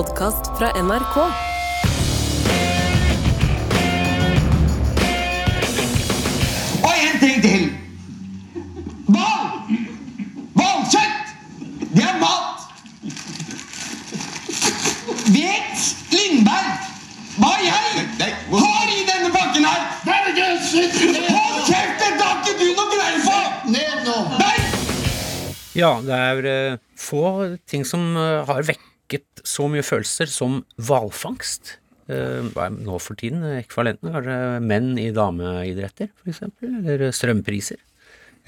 podkast fra NRK. Og en ting til. Hval! Hvalkjøtt! Det er mat. Vet Lindberg hva jeg har i denne pakken her? Hold kjeft! Dette har ikke du noe greie på! Ned nå! Ja, det er eh, få ting som eh, har vekket så mye følelser som hvalfangst. Eh, nå for tiden ekvivalentene, Kanskje menn i dameidretter, f.eks.? Eller strømpriser?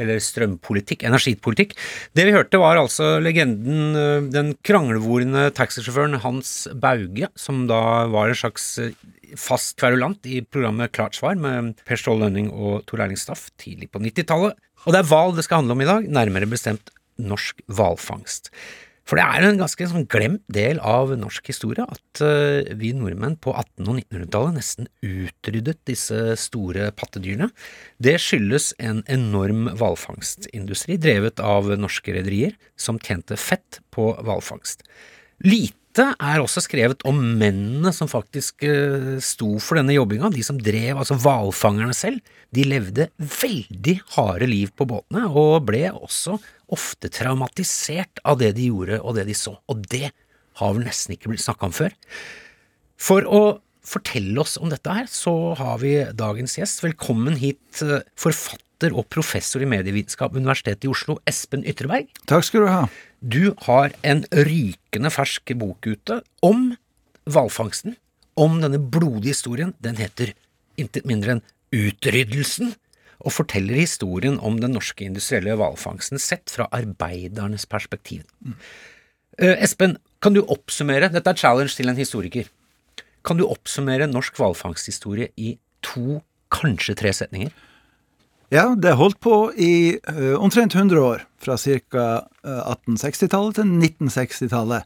Eller strømpolitikk, energipolitikk. Det vi hørte var altså legenden, eh, den kranglevorende taxisjåføren Hans Bauge, som da var en slags eh, fast kverulant i programmet Klart svar med Per Ståle Lønning og Tor Erling Staff tidlig på 90-tallet. Og det er hval det skal handle om i dag, nærmere bestemt norsk hvalfangst. For det er en ganske sånn glemt del av norsk historie at eh, vi nordmenn på 1800- og 1900-tallet nesten utryddet disse store pattedyrene. Det skyldes en enorm hvalfangstindustri drevet av norske rederier som tjente fett på hvalfangst. Lite er også skrevet om mennene som faktisk eh, sto for denne jobbinga, de som drev, altså hvalfangerne selv. De levde veldig harde liv på båtene, og ble også ofte traumatisert av det de gjorde og det de så. Og det har vel nesten ikke blitt snakka om før. For å fortelle oss om dette her, så har vi dagens gjest. Velkommen hit, eh, forfatter og professor i medievitenskap ved Universitetet i Oslo, Espen Ytreberg. Takk skal du ha. Du har en rykende fersk bok ute om hvalfangsten, om denne blodige historien. Den heter intet mindre enn Utryddelsen, og forteller historien om den norske industrielle hvalfangsten sett fra arbeidernes perspektiv. Eh, Espen, kan du oppsummere, dette er challenge til en historiker, kan du oppsummere norsk hvalfangsthistorie i to, kanskje tre setninger? Ja, det holdt på i uh, omtrent 100 år, fra ca. 1860-tallet til 1960-tallet.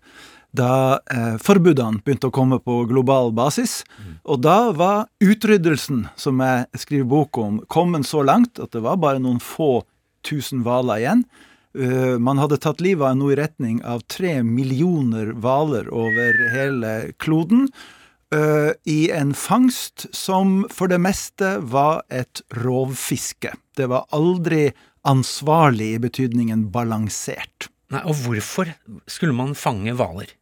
Da uh, forbudene begynte å komme på global basis. Og da var utryddelsen, som jeg skriver bok om, kommet så langt at det var bare noen få tusen hvaler igjen. Uh, man hadde tatt livet av noe i retning av tre millioner hvaler over hele kloden. Eh, I en fangst som for det meste var et rovfiske. Det var aldri ansvarlig i betydningen balansert. Nei, og hvorfor skulle man fange hvaler?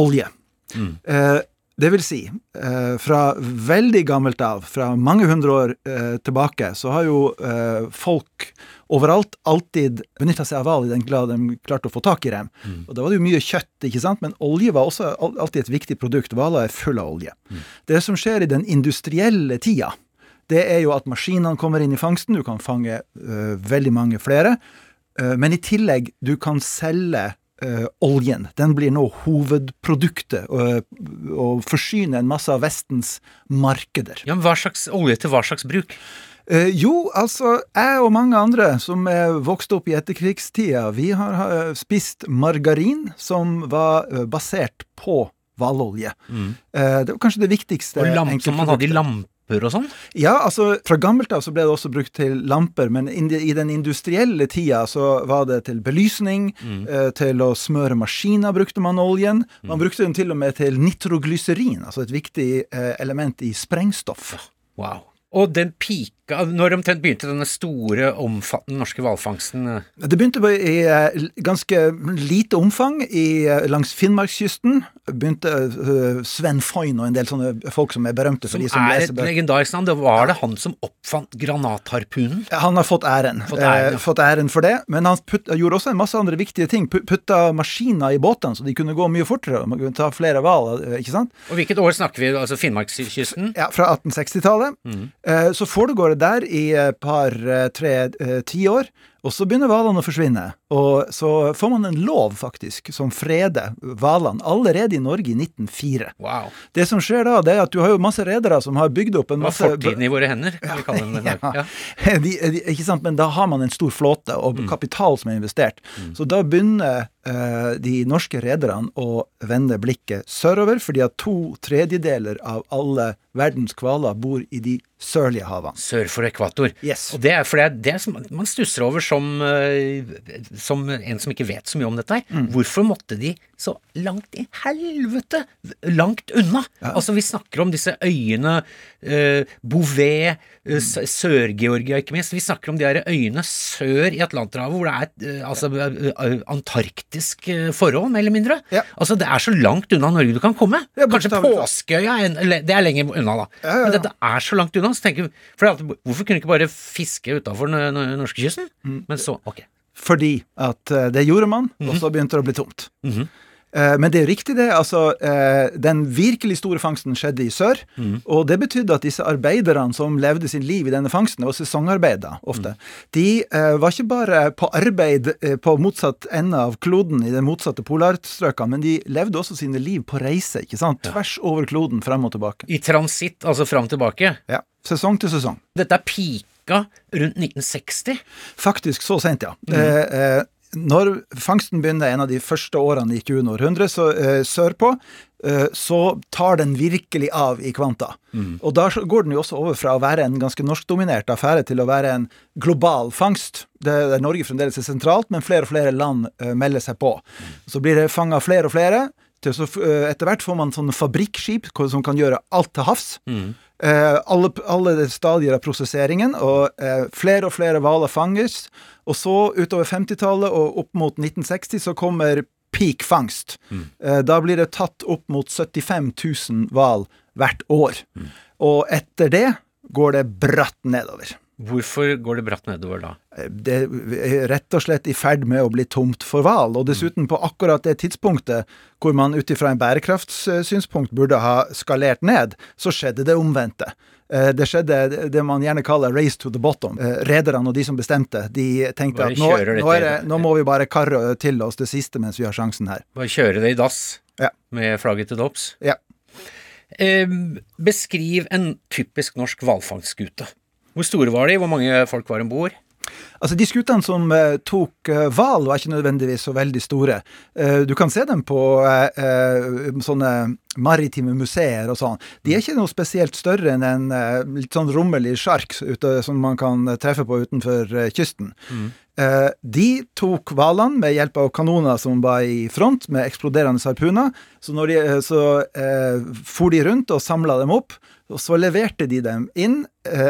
Olje. Eh, det vil si, eh, fra veldig gammelt av, fra mange hundre år eh, tilbake, så har jo eh, folk overalt alltid benytta seg av hval i den grad de klarte å få tak i dem. Og da var det jo mye kjøtt, ikke sant, men olje var også alltid et viktig produkt. Hvaler er full av olje. Det som skjer i den industrielle tida, det er jo at maskinene kommer inn i fangsten, du kan fange uh, veldig mange flere, uh, men i tillegg, du kan selge oljen. Den blir nå hovedproduktet og, og forsyner en masse av Vestens markeder. Ja, men hva slags olje til hva slags bruk? Eh, jo, altså, jeg og mange andre som er vokst opp i etterkrigstida, vi har eh, spist margarin som var eh, basert på hvalolje. Eh, det var kanskje det viktigste. Og lamp som man hadde i enkeltproduktet. Lamper og sånn? Ja, altså fra gammelt av så ble det også brukt til lamper, men i den industrielle tida så var det til belysning, eh, til å smøre maskiner brukte man oljen. Man brukte den til og med til nitroglyserin, altså et viktig eh, element i sprengstoff. Wow. Og den pika Når omtrent begynte denne store, omfattende norske hvalfangsten? eh? Det begynte i eh, ganske lite omfang i, eh, langs Finnmarkskysten. Begynte Sven Foyn og en del sånne folk som er berømte for Som de som er et legendarisk navn. Det var det han som oppfant granatharpunen? Han har fått æren. Fått æren, ja. fått æren for det. Men han putt, gjorde også en masse andre viktige ting. Pu- Putta maskiner i båtene så de kunne gå mye fortere. Man kunne ta flere hval, eh, ikke sant? Og hvilket år snakker vi? Altså Finnmarkskysten? Ja, fra 1860-tallet. Mm. så foregår det der i et par, eh, eh, tiår. Og så begynner hvalene å forsvinne. Og så får man en lov, faktisk, som freder hvalene allerede i Norge i 1904. Wow. Det som skjer da, det er at du har jo masse redere som har bygd opp en Det var masse fortiden i våre hender, kan vi kalle den. i dag. Ja. Ja. De, de, ikke sant? Men da har man en stor flåte og kapital som er investert. Så da begynner uh, de norske rederne å vende blikket sørover, fordi at to tredjedeler av alle verdens hvaler bor i de sørlige havene. Sør for ekvator. Yes. Og det er, for det det som man stusser over som, eh, som en som ikke vet så mye om dette her, Mm. hvorfor måtte de så langt i helvete langt unna? Altså, vi snakker om disse øyene, eh, Bouvet, mm. Sør-Georgia ikke minst. Vi snakker om de her øyene sør i Atlanterhavet hvor det er eh, altså, eh, eh, antarktisk eh, forhold, mer eller mindre. Ja. Altså, det er så langt unna Norge du kan komme. Ja, Kanskje. Påskeøya, det er lenger unna, da. Ja, ja, ja. Men dette er så langt unna. Så tenker vi, for det er alltid, Hvorfor kunne du ikke bare fiske utafor norskekysten? Mm. Men så, ok. Fordi at eh, det gjorde man, og så begynte det å bli tomt. Eh, Men det er riktig, det. altså eh, Den virkelig store fangsten skjedde i sør. Og det betydde at disse arbeiderne som levde sin liv i denne fangsten, det var sesongarbeider ofte, de eh, var ikke bare på arbeid på motsatt ende av kloden i de motsatte polarstrøkene, men de levde også sine liv på reise, ikke sant? Tvers over kloden, frem og tilbake. I transitt, altså fram og tilbake. Ja. Sesong til sesong. Dette er pika rundt 1960. Faktisk så sent, ja. Eh, eh, når fangsten begynner en av de første årene i 20. århundre, så eh, sørpå, eh, så tar den virkelig av i kvanta. Og da går den jo også over fra å være en ganske norskdominert affære til å være en global fangst. Det, der Norge fremdeles er sentralt, men flere og flere land eh, melder seg på. Så blir det fanga flere og flere. Til så, eh, etter hvert får man sånne fabrikkskip som kan gjøre alt til havs. Eh, alle, alle stadier av prosesseringen, og eh, flere og flere hvaler fanges. Og så utover 50-tallet og opp mot 1960 så kommer peak fangst. Eh, da blir det tatt opp mot 75 000 hval hvert år. Og etter det går det bratt nedover. Hvorfor går det bratt nedover da? Det er rett og slett i ferd med å bli tomt for hval. Og dessuten på akkurat det tidspunktet hvor man ut ifra en bærekraftssynspunkt burde ha skalert ned, så skjedde det omvendte. Eh, Det skjedde det man gjerne kaller 'race to the bottom'. Eh, Rederne og de som bestemte, de tenkte at nå, nå, det, nå må vi bare karre til oss det siste mens vi har sjansen her. Bare kjøre det i dass Ja. med flagget til topps? Ja. Eh, beskriv en typisk norsk hvalfangstskute. Hvor store var de? Hvor mange folk var om bord? Altså, De skutene som eh, tok eh, var ikke nødvendigvis så veldig store. Eh, du kan se dem på eh, eh, sånne maritime museer og sånn. De er ikke noe spesielt større enn en uh, litt sånn rommelig sjark som man kan eh, treffe på utenfor uh, kysten. Eh, de tok hvalene med hjelp av kanoner som var i front, med eksploderende harpuner. Så, når de, så for de rundt og samla dem opp. Og så leverte de dem inn,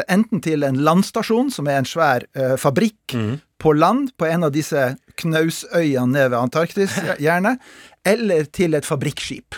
enten til en landstasjon, som er en svær fabrikk på land, på en av disse knausøyene nede ved Antarktis, gjerne, eller til et fabrikkskip.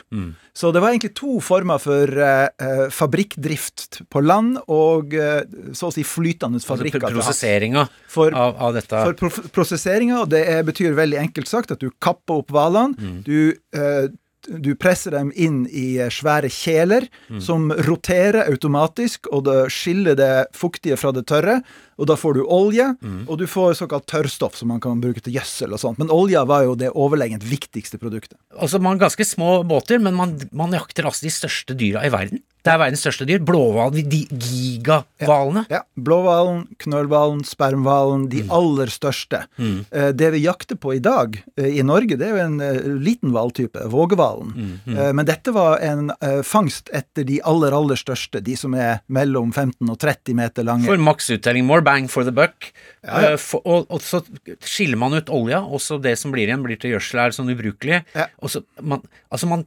Så det var egentlig to former for eh, fabrikkdrift på land og uh, så å si flytende Altså fabrikker. Altså prosesseringa For- av, av dette? For pro prosesseringa, og det er, betyr veldig enkelt sagt at du kapper opp hvalene. Du, uh, du presser dem inn i svære kjeler som roterer automatisk, og det skiller det fuktige fra det tørre. Og da får du olje, og du får såkalt tørrstoff som man kan bruke til gjødsel og sånt. Men olja var jo det overlegent viktigste produktet. Altså, man har ganske små båter, men man, man jakter altså de største dyra i verden. Det er verdens største dyr. Blåhvalen, de gigahvalene. Ja, Blåhvalen, knølhvalen, spermhvalen, de aller største. Eh, det vi jakter på i dag eh, i Norge, det er jo en eh, liten hvaltype, vågehvalen. Mm. men dette var en fangst etter de aller, aller største, de som er mellom 15 og 30 meter lange. For maksuttelling, more bang for the buck. Eh, for, og, og så skiller man ut olja, og så det som blir igjen, blir til gjødsel, er sånn ubrukelig. Ja. Og så man, altså man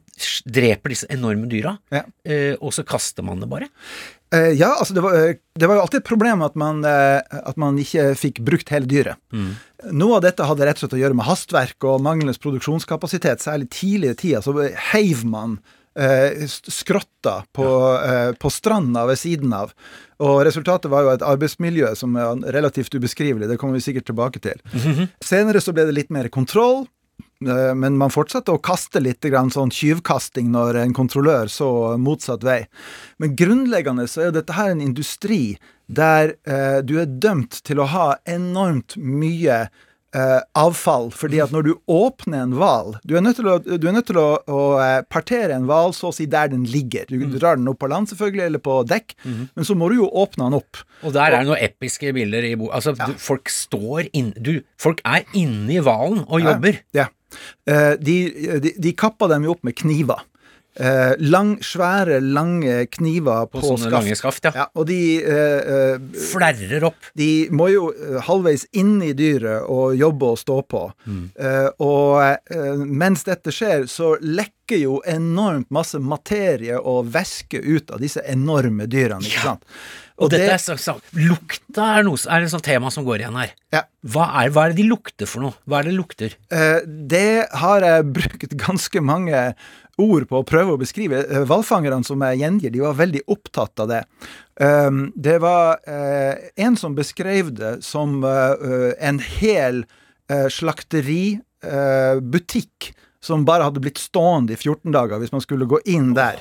dreper disse enorme dyra, Ja. eh, og så kaster man det bare. Eh, ja, altså det var, det var jo alltid et problem at man, at man ikke fikk brukt hele dyret. Noe av dette hadde rett og slett å gjøre med hastverk og manglende produksjonskapasitet. Særlig tidlig i tida så heiv man skrotta på, eh, på stranda ved siden av. Og resultatet var jo et arbeidsmiljø som er relativt ubeskrivelig. Det kommer vi sikkert tilbake til. Senere så ble det litt mer kontroll. Eh, Men man fortsatte å kaste litt grann sånn tyvkasting når en kontrollør så motsatt vei. Men grunnleggende så er jo dette her en industri der eh, du er dømt til å ha enormt mye eh, avfall. Fordi at når du åpner en hval Du er nødt til å, du er nødt til å, å eh, partere en hval så å si der den ligger. Du drar den opp på land selvfølgelig, eller på dekk, men så må du jo åpne den opp. Og der er det noen episke bilder i bo... Altså, du, folk står inn... Du, folk er inne i hvalen og jobber. Ja. Eh, de, de, de kappa dem jo opp med kniver. Eh, lang, svære, lange kniver på, På sånne skaft. lange skaft, ja. Ja, og de, eh, eh, Flerrer opp. de må jo eh, halvveis inn i dyret og jobbe og stå på. Eh, og eh, mens dette skjer, så lekker jo enormt masse materie og væske ut av disse enorme dyrene. ikke Ja. sant? Og, dette er så, så, Lukta er, noe, er et sånt tema som går igjen her. Ja. Hva er, hva er det de lukter for noe? Hva er det lukter? Eh, det har jeg brukt ganske mange ord på å prøve å beskrive. Eh, Hvalfangerne som jeg gjengir, de var veldig opptatt av det. Um, det var eh, en som beskrev det som eh, en hel slakteributikk som bare hadde blitt stående i 14 dager hvis man skulle gå inn der.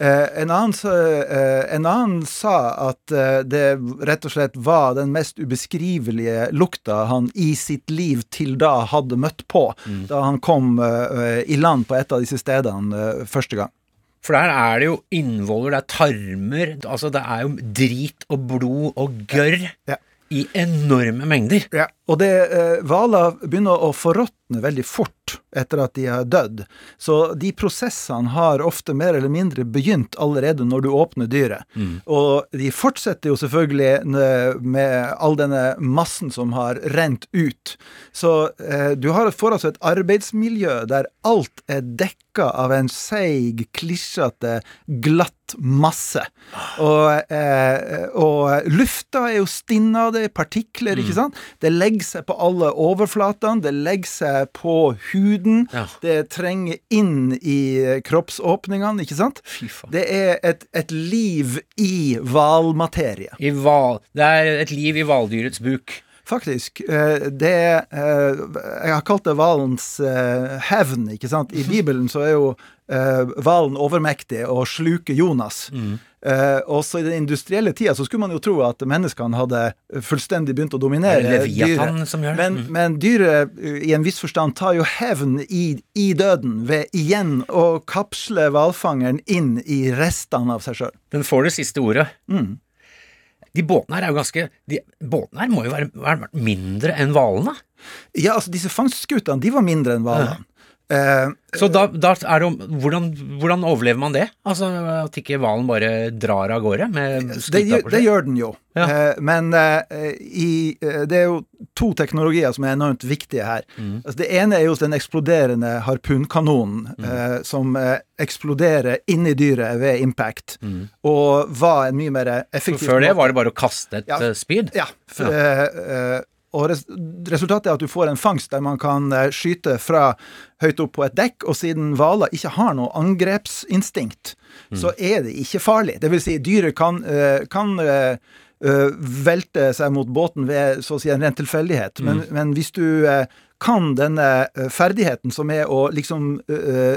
Eh, en, annen, eh, en annen sa at eh, det rett og slett var den mest ubeskrivelige lukta han i sitt liv til da hadde møtt på, da han kom eh, i land på et av disse stedene eh, første gang. For der er det jo innvoller, det er tarmer, altså det er jo drit og blod og gørr Ja. i enorme mengder. Ja, og det eh, hvaler begynner å forråtne veldig fort etter at de har dødd. Så de prosessene har ofte mer eller mindre begynt allerede når du åpner dyret. Og de fortsetter jo selvfølgelig med all denne massen som har rent ut. Så eh, du har, får altså et arbeidsmiljø der alt er dekka av en seig, klisjete, glatt masse. Og, eh, og lufta er jo stinna, det er partikler, ikke sant? Det legger seg på alle overflatene, det legger seg på huden, Ja. det trenger inn i kroppsåpningene, ikke sant? Det er et, et liv i hvalmaterie. Det er et liv i hvaldyrets buk. Faktisk. eh, Det eh, Jeg har kalt det hvalens eh, hevn, ikke sant. I Bibelen så er jo hvalen overmektig og sluker Jonas. Eh, også i den industrielle tida så skulle man jo tro at menneskene hadde fullstendig begynt å Er dominere dyret. som gjør? Men, men dyret eh, i en viss forstand tar jo hevn i, i døden ved igjen å kapsle hvalfangeren inn i restene av seg sjøl. Den får det siste ordet. Mm. De båtene her er jo ganske de, Båtene her må jo være, være mindre enn hvalene. Ja, altså disse fangstskutene, de var mindre enn hvalene. Eh, Så da, da er det om hvordan, hvordan overlever man det? Altså At ikke hvalen bare drar av gårde med det, det gjør den jo. Ja. Eh, men eh, i, det er jo to teknologier som er enormt viktige her. Mm. Altså, det ene er jo den eksploderende harpunkanonen, Mm. som eksploderer inni dyret ved impact, og var en mye mer effektiv Så før det var det bare å kaste et Ja. spyd? Ja. For, eh, og res resultatet er at du får en fangst der man kan eh, skyte fra høyt opp på et dekk, og siden hvaler ikke har noe angrepsinstinkt, så er det ikke farlig. Det vil si, dyret kan, eh, kan eh, velte seg mot båten ved så å si en ren tilfeldighet, men, men hvis du kan denne ferdigheten som er å liksom uh,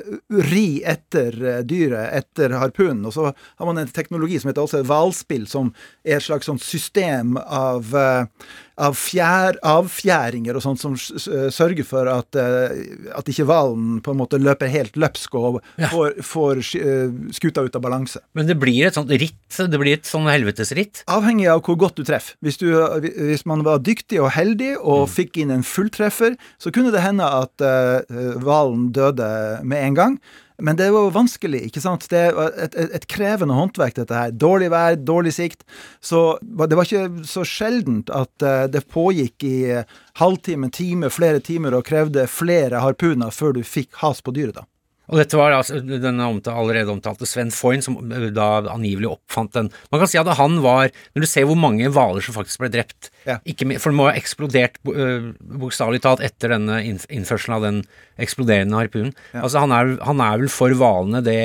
ri etter dyret, etter harpunen. Og så har man en teknologi som heter også hvalspill, som er et slags sånt system av, eh, av fjær, avfjæringer og sånt som sørger for at, eh, at ikke hvalen på en måte løper helt løpsk og får, får eh, skuta ut av balanse. Men det blir et sånt ritt, det blir et sånn helvetesritt. Avhengig av hvor godt du treffer. Hvis, du, hvis man var dyktig og heldig og fikk inn en fulltreffer, så kunne det hende at eh, hvalen døde med en gang. Men det var vanskelig, ikke sant. Det var et, et, et krevende håndverk, dette her. Dårlig vær, dårlig sikt. Så det var ikke så sjeldent at eh, det pågikk i eh, halvtime, time, flere timer og krevde flere harpuner før du fikk has på dyret, da. Og dette var altså den allerede omtalte Sven Foyn som eh, da angivelig oppfant den. Man kan si at han var Når du ser hvor mange hvaler som faktisk ble drept Ja. ikke, mer- For det må ha eksplodert uh, bokstavelig talt etter denne innførselen av den eksploderende harpunen. Altså han er, han er vel for hvalene det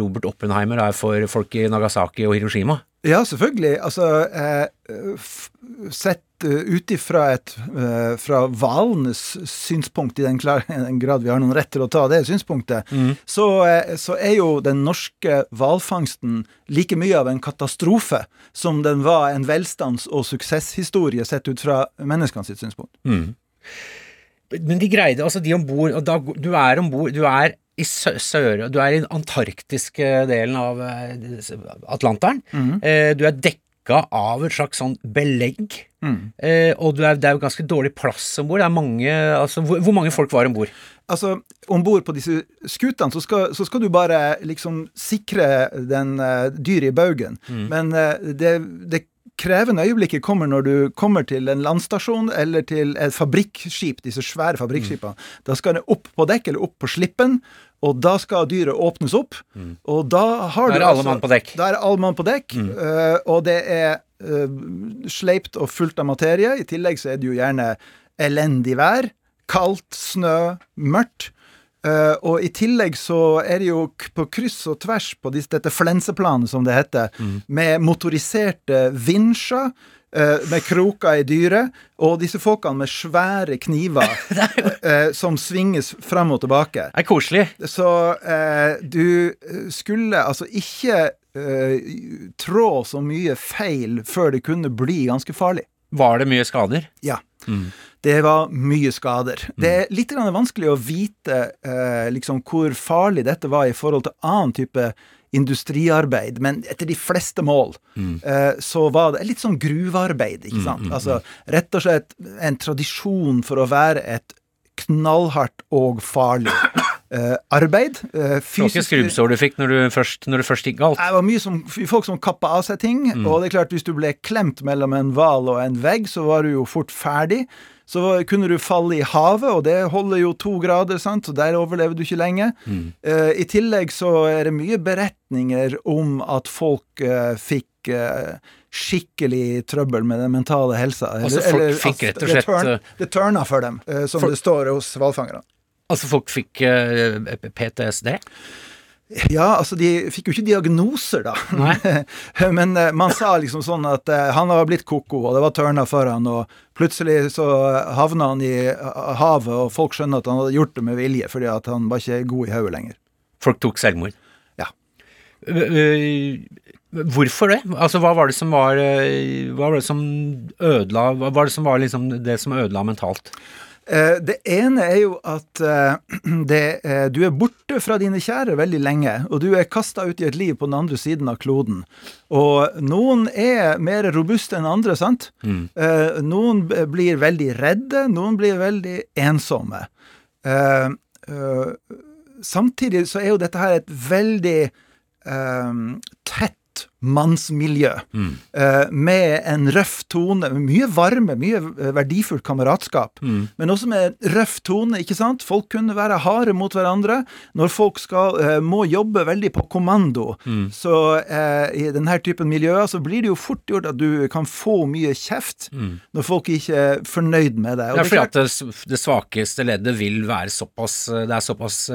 Robert Oppenheimer er for folk i Nagasaki og Hiroshima. Ja, selvfølgelig. Altså, eh, sett ut ifra et eh, fra hvalenes synspunkt, i den, klar, den grad vi har noen rett til å ta det synspunktet, så, eh, så er jo den norske hvalfangsten like mye av en katastrofe som den var en velstands- og suksesshistorie sett ut fra menneskene sitt synspunkt. Men de greide, altså de om bord Du er om bord, du er i sø sør, du er i den antarktiske delen av eh, Atlanteren. Mm. du er dekka dekka av et slags sånn belegg. Eh, og det er, det er jo ganske dårlig plass om bord. Altså, hvor, hvor mange folk var om bord? Altså, om bord på disse skutene så skal, så skal du bare liksom sikre den uh, dyret i baugen. Men uh, det, det krevende øyeblikket kommer når du kommer til en landstasjon eller til et fabrikkskip, disse svære fabrikkskipene. Da skal det opp på dekk eller opp på slippen, og da skal dyret åpnes opp. Og da har Da er du det alle mann på dekk. Da er alle mann på dekk, øh, og det er uh, sleipt og fullt av materie. I tillegg så er det jo gjerne elendig vær. Kaldt, snø, mørkt. Uh, og i tillegg så er det jo på kryss og tvers på disse, dette flenseplanet, som det heter, med motoriserte vinsjer. Eh, med kroker i dyret, og disse folkene med svære kniver eh, som svinges fram og tilbake. Det er koselig. Så eh, du skulle altså ikke eh, trå så mye feil før det kunne bli ganske farlig. Var det mye skader? Ja. Det var mye skader. Det er litt vanskelig å vite eh, liksom hvor farlig dette var i forhold til annen type industriarbeid, men etter de fleste mål eh, så var det litt sånn gruvearbeid, ikke sant? Altså rett og slett en tradisjon for å være et knallhardt og farlig eh, arbeid. Eh, Det var ikke skrubbsår du fikk når du først, når du først gikk galt? det var mye som, folk som kappa av seg ting, og det er klart hvis du ble klemt mellom en hval og en vegg, så var du jo fort ferdig. Så kunne du falle i havet, og det holder jo to grader, sant, så der overlever du ikke lenge. Eh, I tillegg så er det mye beretninger om at folk uh, fikk uh, skikkelig trøbbel med den mentale helsa. Altså, folk fikk rett og det slett, turn- Det tørna for dem, som folk- det står hos hvalfangerne. Altså, folk fikk PTSD? Ja, altså de fikk jo ikke diagnoser, da. Men eh, man sa liksom sånn at eh, han var blitt koko, og det var tørna for han, og plutselig så havna han i eh, havet, og folk skjønner at han hadde gjort det med vilje, fordi at han var ikke god i hodet lenger. Folk tok selvmord? Ja. Hvorfor det? Altså, hva var det som var Hva var det som ødela Hva var det som var liksom det som ødela mentalt? Eh, Det ene er jo at eh, det, eh, du er borte fra dine kjære veldig lenge, og du er kasta ut i et liv på den andre siden av kloden. Og noen er mer robuste enn andre, sant? Mm. Noen blir veldig redde, noen blir veldig ensomme. Samtidig så er jo dette her et veldig tett mannsmiljø. eh, med en røff tone, mye varme, mye eh, verdifullt kameratskap. Men også med røff tone, ikke sant? Folk kunne være harde mot hverandre. Når folk skal, eh, må jobbe veldig på kommando, så eh, i denne typen miljøer, så blir det jo fort gjort at du kan få mye kjeft når folk ikke er fornøyd med deg. Og Ja, det fordi at det, svakeste leddet vil være såpass Det er såpass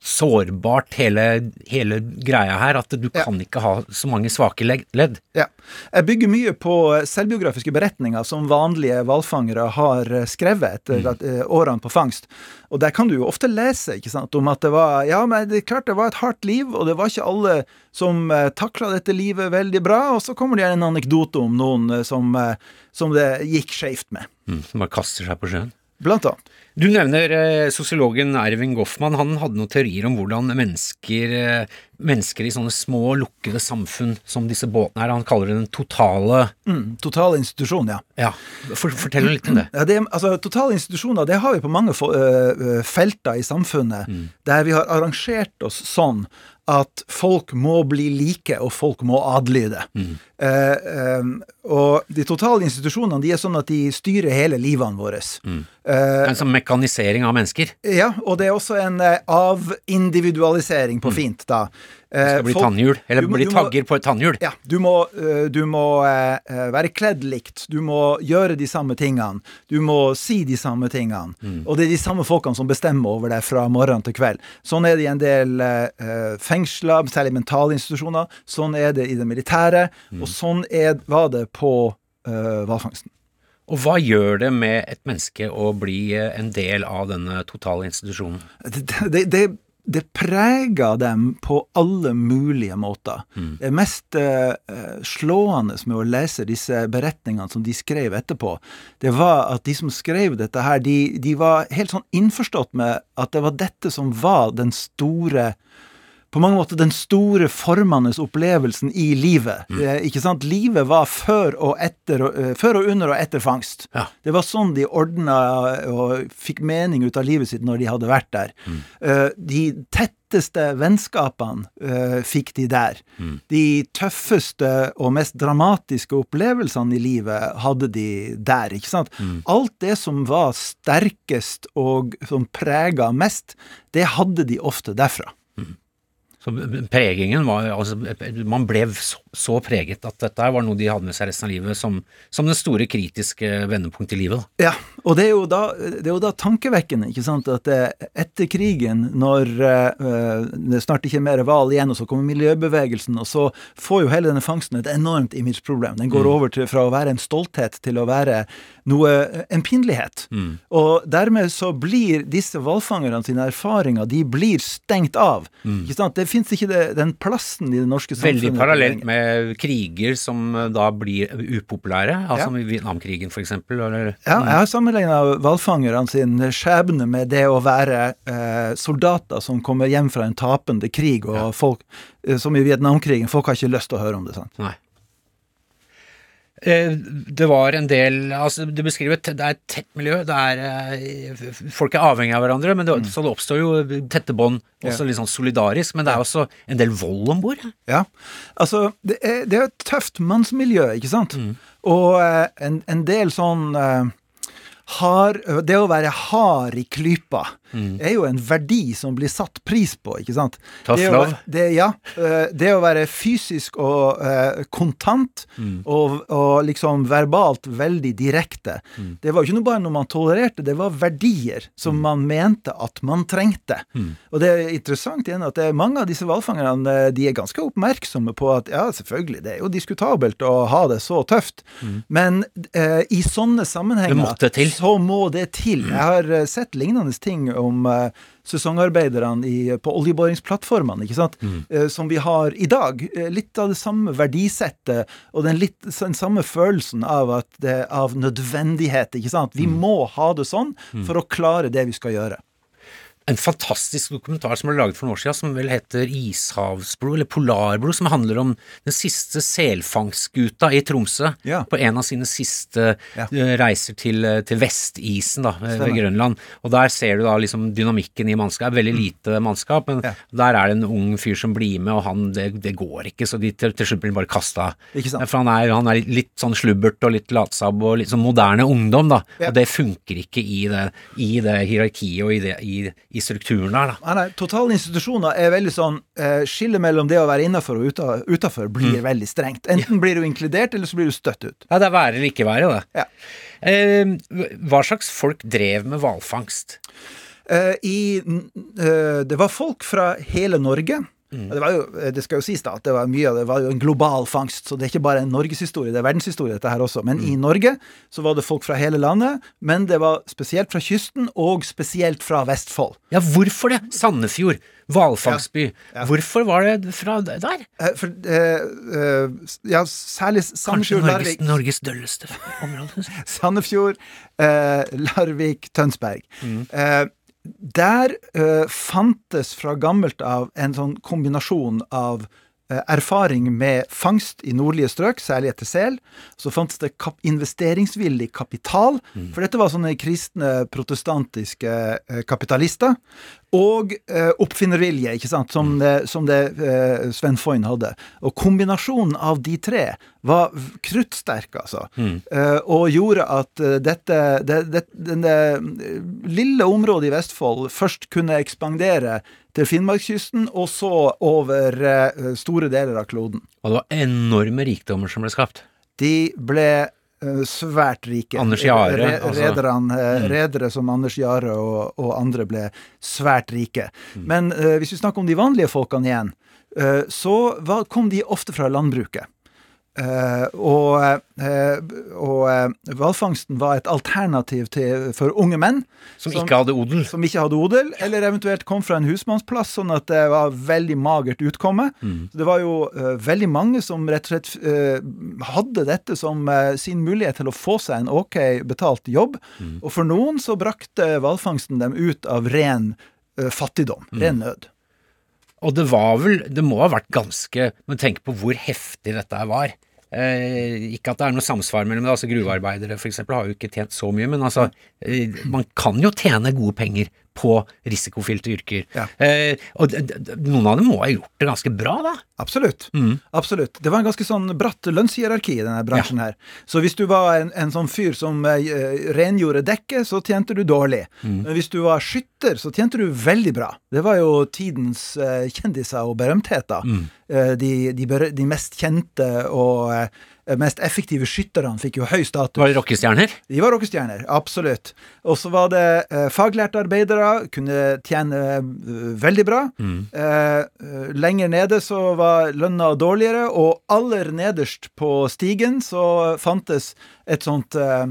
sårbart, hele, hele greia her, at du Ja. kan ikke ha så mange svake ledd. Ja. Jeg bygger mye på selvbiografiske beretninger som vanlige hvalfangere har eh, skrevet etter at, eh, årene på fangst. Og der kan du jo ofte lese ikke sant, om at det var Ja, men det er klart det var et hardt liv, og det var ikke alle som takla dette livet veldig bra. Og så kommer det en anekdote om noen eh, som, eh, som det gikk skeivt med. Mm, som bare kaster seg på sjøen. Blant annet. Du nevner eh, sosiologen Erving Goffman. Han hadde noen teorier om hvordan mennesker, eh, mennesker i sånne små, lukkede samfunn som disse båtene er, han kaller det den totale Mm, Totale institusjon, ja. Ja, for, fortell litt om det. Ja, det, altså, totale institusjoner det har vi på mange øh, felter i samfunnet, der vi har arrangert oss sånn at folk må bli like, og folk må adlyde. Eh, eh, og de totale institusjonene de er sånn at de styrer hele livene våre. Eh, En sånn mekanisering av mennesker. ja, og det er også en eh, avindividualisering på fint, da. Det skal Eh, bli folk- tannhjul, eller må- bli du må- tagger på et tannhjul. ja, du må, øh, du må øh, være kledd likt, du må gjøre de samme tingene, du må si de samme tingene. Og det er de samme folkene som bestemmer over deg fra morgen til kveld. Sånn er det i en del fengsler, særlig mentale institusjoner. Sånn er det i det militære, og sånn er, var det på hvalfangsten. Og hva gjør det med et menneske å bli eh, en del av denne totale institusjonen? det, det, det, det preger dem på alle mulige måter. Det mest eh, eh, slående med å lese disse beretningene som de skrev etterpå, det var at de som skrev dette her, de, de var helt sånn innforstått med at det var dette som var den store på mange måter den store formende opplevelsen i livet. Mm. Eh, ikke sant? Livet var før og, etter, eh, før og under og etter fangst. Ja. Det var sånn de ordna og fikk mening ut av livet sitt når de hadde vært der. Mm. Eh, de tetteste vennskapene eh, fikk de der. Mm. De tøffeste og mest dramatiske opplevelsene i livet hadde de der, ikke sant. Mm. Alt det som var sterkest og som prega mest, det hadde de ofte derfra. Så pregingen var altså, Man ble så, preget at dette var noe de hadde med seg resten av livet som, som det store kritiske vendepunktet i livet. Da. Ja, og det er jo da, det er jo da tankevekkende, ikke sant, at eh, etter krigen, når eh, det snart ikke er mer hval igjen, og så kommer miljøbevegelsen, og så får jo hele denne fangsten et enormt imageproblem. Den går over til, fra å være en stolthet til å være noe, en pinlighet. Og dermed så blir disse hvalfangerne sine erfaringer, de blir stengt av. Ikke sant? Det fins ikke det, den plassen i det norske samfunnet. Veldig parallelt med kriger som eh, da blir upopulære, altså Ja. Vietnamkrigen eksempel. Eller, Ja, jeg har sammenligna hvalfangerne sin skjebne med det å være eh, soldater som kommer hjem fra en tapende krig, og folk, eh, som i Vietnamkrigen, folk har ikke lyst til å høre om det. sant? Nei. Eh, Det var en del altså Du beskriver et, det er et tett miljø. Det er, eh, folk er avhengig av hverandre, men det, så det oppstår jo tette bånd, også litt sånn solidarisk. Men det er også en del vold om bord. Ja, altså det er, det er et tøft mannsmiljø, ikke sant? Og eh, en, en del sånn hard, Det å være hard i klypa er jo en verdi som blir satt pris på, ikke sant? Det å, love. Det, ja. eh, Det å være fysisk og eh, kontant og, og liksom verbalt veldig direkte, det var jo ikke noe bare noe man tolererte, det var verdier som man mente at man trengte. Og det er interessant igjen at det er mange av disse hvalfangerne eh, de er ganske oppmerksomme på at ja, selvfølgelig, det er jo diskutabelt å ha det så tøft, men eh, i sånne sammenhenger så må det til. Jeg har eh, sett lignende ting om eh, sesongarbeiderne i, på oljeboringsplattformene, ikke sant? mm. som vi har i dag. Eh, litt av det samme verdisettet og den, litt, den samme følelsen av, det, av nødvendighet, ikke sant? Vi må ha det sånn for å klare det vi skal gjøre. En fantastisk dokumentar som ble laget for noen år siden, som vel heter Ishavsblod, eller Polarblod, som handler om den siste selfangstskuta i Tromsø. Ja. På en av sine siste Ja. eh, reiser til, eh, til vestisen, da, ved Grønland. Og der ser du da liksom dynamikken i mannskap. Veldig lite mannskap, men Ja. der er det en ung fyr som blir med, og han, det, det går ikke, så de til, til slutt blir bare kasta. For han er, han er litt sånn slubbert og litt latsabb og litt sånn moderne ungdom, da. Og det funker ikke i det, i det hierarkiet og i, det, i, i strukturen her, da. Nei, nei, Totale institusjoner er veldig sånn eh, Skillet mellom det å være innafor og uta, utafor blir veldig strengt. Enten blir du inkludert, eller så blir du støtt ut. Ja, det er være eller ikke være, det. Ja. Eh, hva slags folk drev med hvalfangst? Eh, i, eh, det var folk fra hele Norge. Det, var jo, eh, det skal jo sies da at det var mye av det var jo en global fangst, så det er ikke bare en norgeshistorie, det er verdenshistorie dette her også. Men i Norge så var det folk fra hele landet, men det var spesielt fra kysten, og spesielt fra Vestfold. Ja, hvorfor det? Sandefjord, hvalfangstby. Ja. Hvorfor var det fra der? Eh, For, eh, eh, ja, særlig Kanskje Sandefjord, Norges, Larvik, Norges dølleste område? Sandefjord, eh, Larvik, Tønsberg. Eh, der uh, fantes fra gammelt av en sånn kombinasjon av uh, erfaring med fangst i nordlige strøk, særlig etter sel. Så fantes det kap investeringsvillig kapital, for dette var sånne kristne, protestantiske uh, kapitalister. Og eh, oppfinnervilje, ikke sant, som det, som det eh, Sven Foyn hadde. Og kombinasjonen av de tre var kruttsterk, altså. Eh, og gjorde at eh, dette det, det, denne eh, lille området i Vestfold først kunne ekspandere til Finnmarkskysten, og så over eh, store deler av kloden. Og det var enorme rikdommer som ble skapt. De ble svært rike. Anders Jahre, Re- altså. Eh, redere som Anders Jahre og, og andre ble svært rike. Men eh, hvis vi snakker om de vanlige folkene igjen, eh, så var, kom de ofte fra landbruket. Eh, og eh, og eh, hvalfangsten var et alternativ til, for unge menn Som ikke hadde odel. som ikke hadde odel, eller eventuelt kom fra en husmannsplass, sånn at det var veldig magert utkomme. Så det var jo uh, veldig mange som rett og slett uh, hadde dette som uh, sin mulighet til å få seg en ok betalt jobb. Og for noen så brakte hvalfangsten dem ut av ren fattigdom, ren nød. Og det var vel Det må ha vært ganske Men tenk på hvor heftig dette var. Eh, ikke at det er noe samsvar mellom det. altså Gruvearbeidere eksempel har jo ikke tjent så mye, men altså eh, Man kan jo tjene gode penger på risikofylte yrker. Ja. Eh, og noen av dem må ha gjort det ganske bra, da. Absolutt. Absolutt. Det var en ganske sånn bratt lønnshierarki i denne bransjen her. Så hvis du var en, en sånn fyr som eh, rengjorde dekket, så tjente du dårlig. Men hvis du var skytter, så tjente du veldig bra. Det var jo tidens eh, kjendiser og berømtheter. Eh, de, de, de mest kjente og eh, mest effektive skytterne fikk jo høy status. Var det rockestjerner? De var rockestjerner, absolutt. Og så var det eh, faglærte arbeidere, kunne tjene eh, veldig bra. Mm. eh, lenger nede så var lønna dårligere, og aller nederst på stigen så fantes et sånt eh,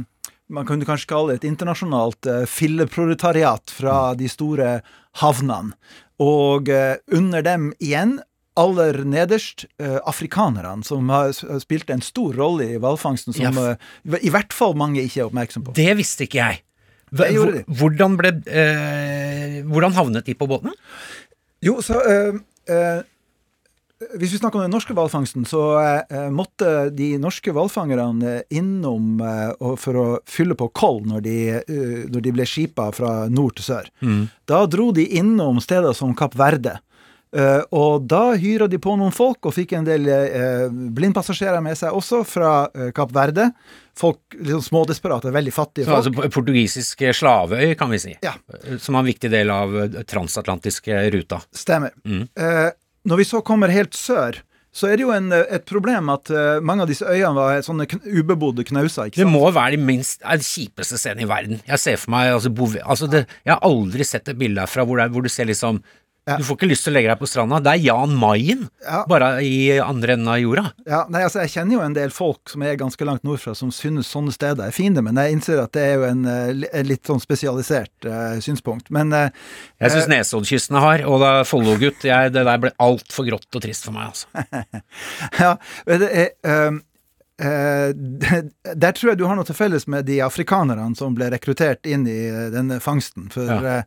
man kunne kanskje kalle det et internasjonalt eh, filleproletariat fra de store havnene. Og eh, under dem igjen aller nederst eh, afrikanerne, som har spilt en stor rolle i hvalfangsten, som Ja, eh, i hvert fall mange ikke er oppmerksom på. Det visste ikke jeg. Hva- de. Hvordan ble eh, Hvordan havnet de på båten? Jo, så eh, eh, Hvis vi snakker om den norske hvalfangsten, så eh, måtte de norske hvalfangerne eh, innom eh, for å fylle på koll når de, uh, når de ble skipa fra nord til sør. Da dro de innom steder som Kapp Verde. Eh, og da hyra de på noen folk, og fikk en del uh, blindpassasjerer med seg også fra uh, Kapp Verde. Folk liksom smådesperate, veldig fattige Så, folk. altså portugisisk slaveøy, kan vi si. Ja. Som var en viktig del av eh, transatlantiske ruta. Stemmer. Eh, når vi så kommer helt sør, så er det jo en, eh, et problem at uh, mange av disse øyene var sånne kn ubebodde knauser. Det må være de minst, det kjipeste scenen i verden. Jeg ser for meg altså, Bouvet- altså det, Jeg har aldri sett et bilde herfra hvor, det hvor du ser liksom Ja. Du får ikke lyst til å legge deg på stranda. Det er Jan Mayen, Ja. bare i andre enden av jorda. Ja, nei, altså Jeg kjenner jo en del folk som er ganske langt nordfra, som synes sånne steder er fine, men jeg innser at det er jo en, eh, en litt sånn spesialisert uh, synspunkt. Men uh, Jeg syns Nesoddkysten hard, og da Follo-gutt Det der ble altfor grått og trist for meg, altså. ja, men det er Um Uh, Der tror jeg du har noe til felles med de afrikanerne som ble rekruttert inn i eh, denne fangsten. For Ja. eh,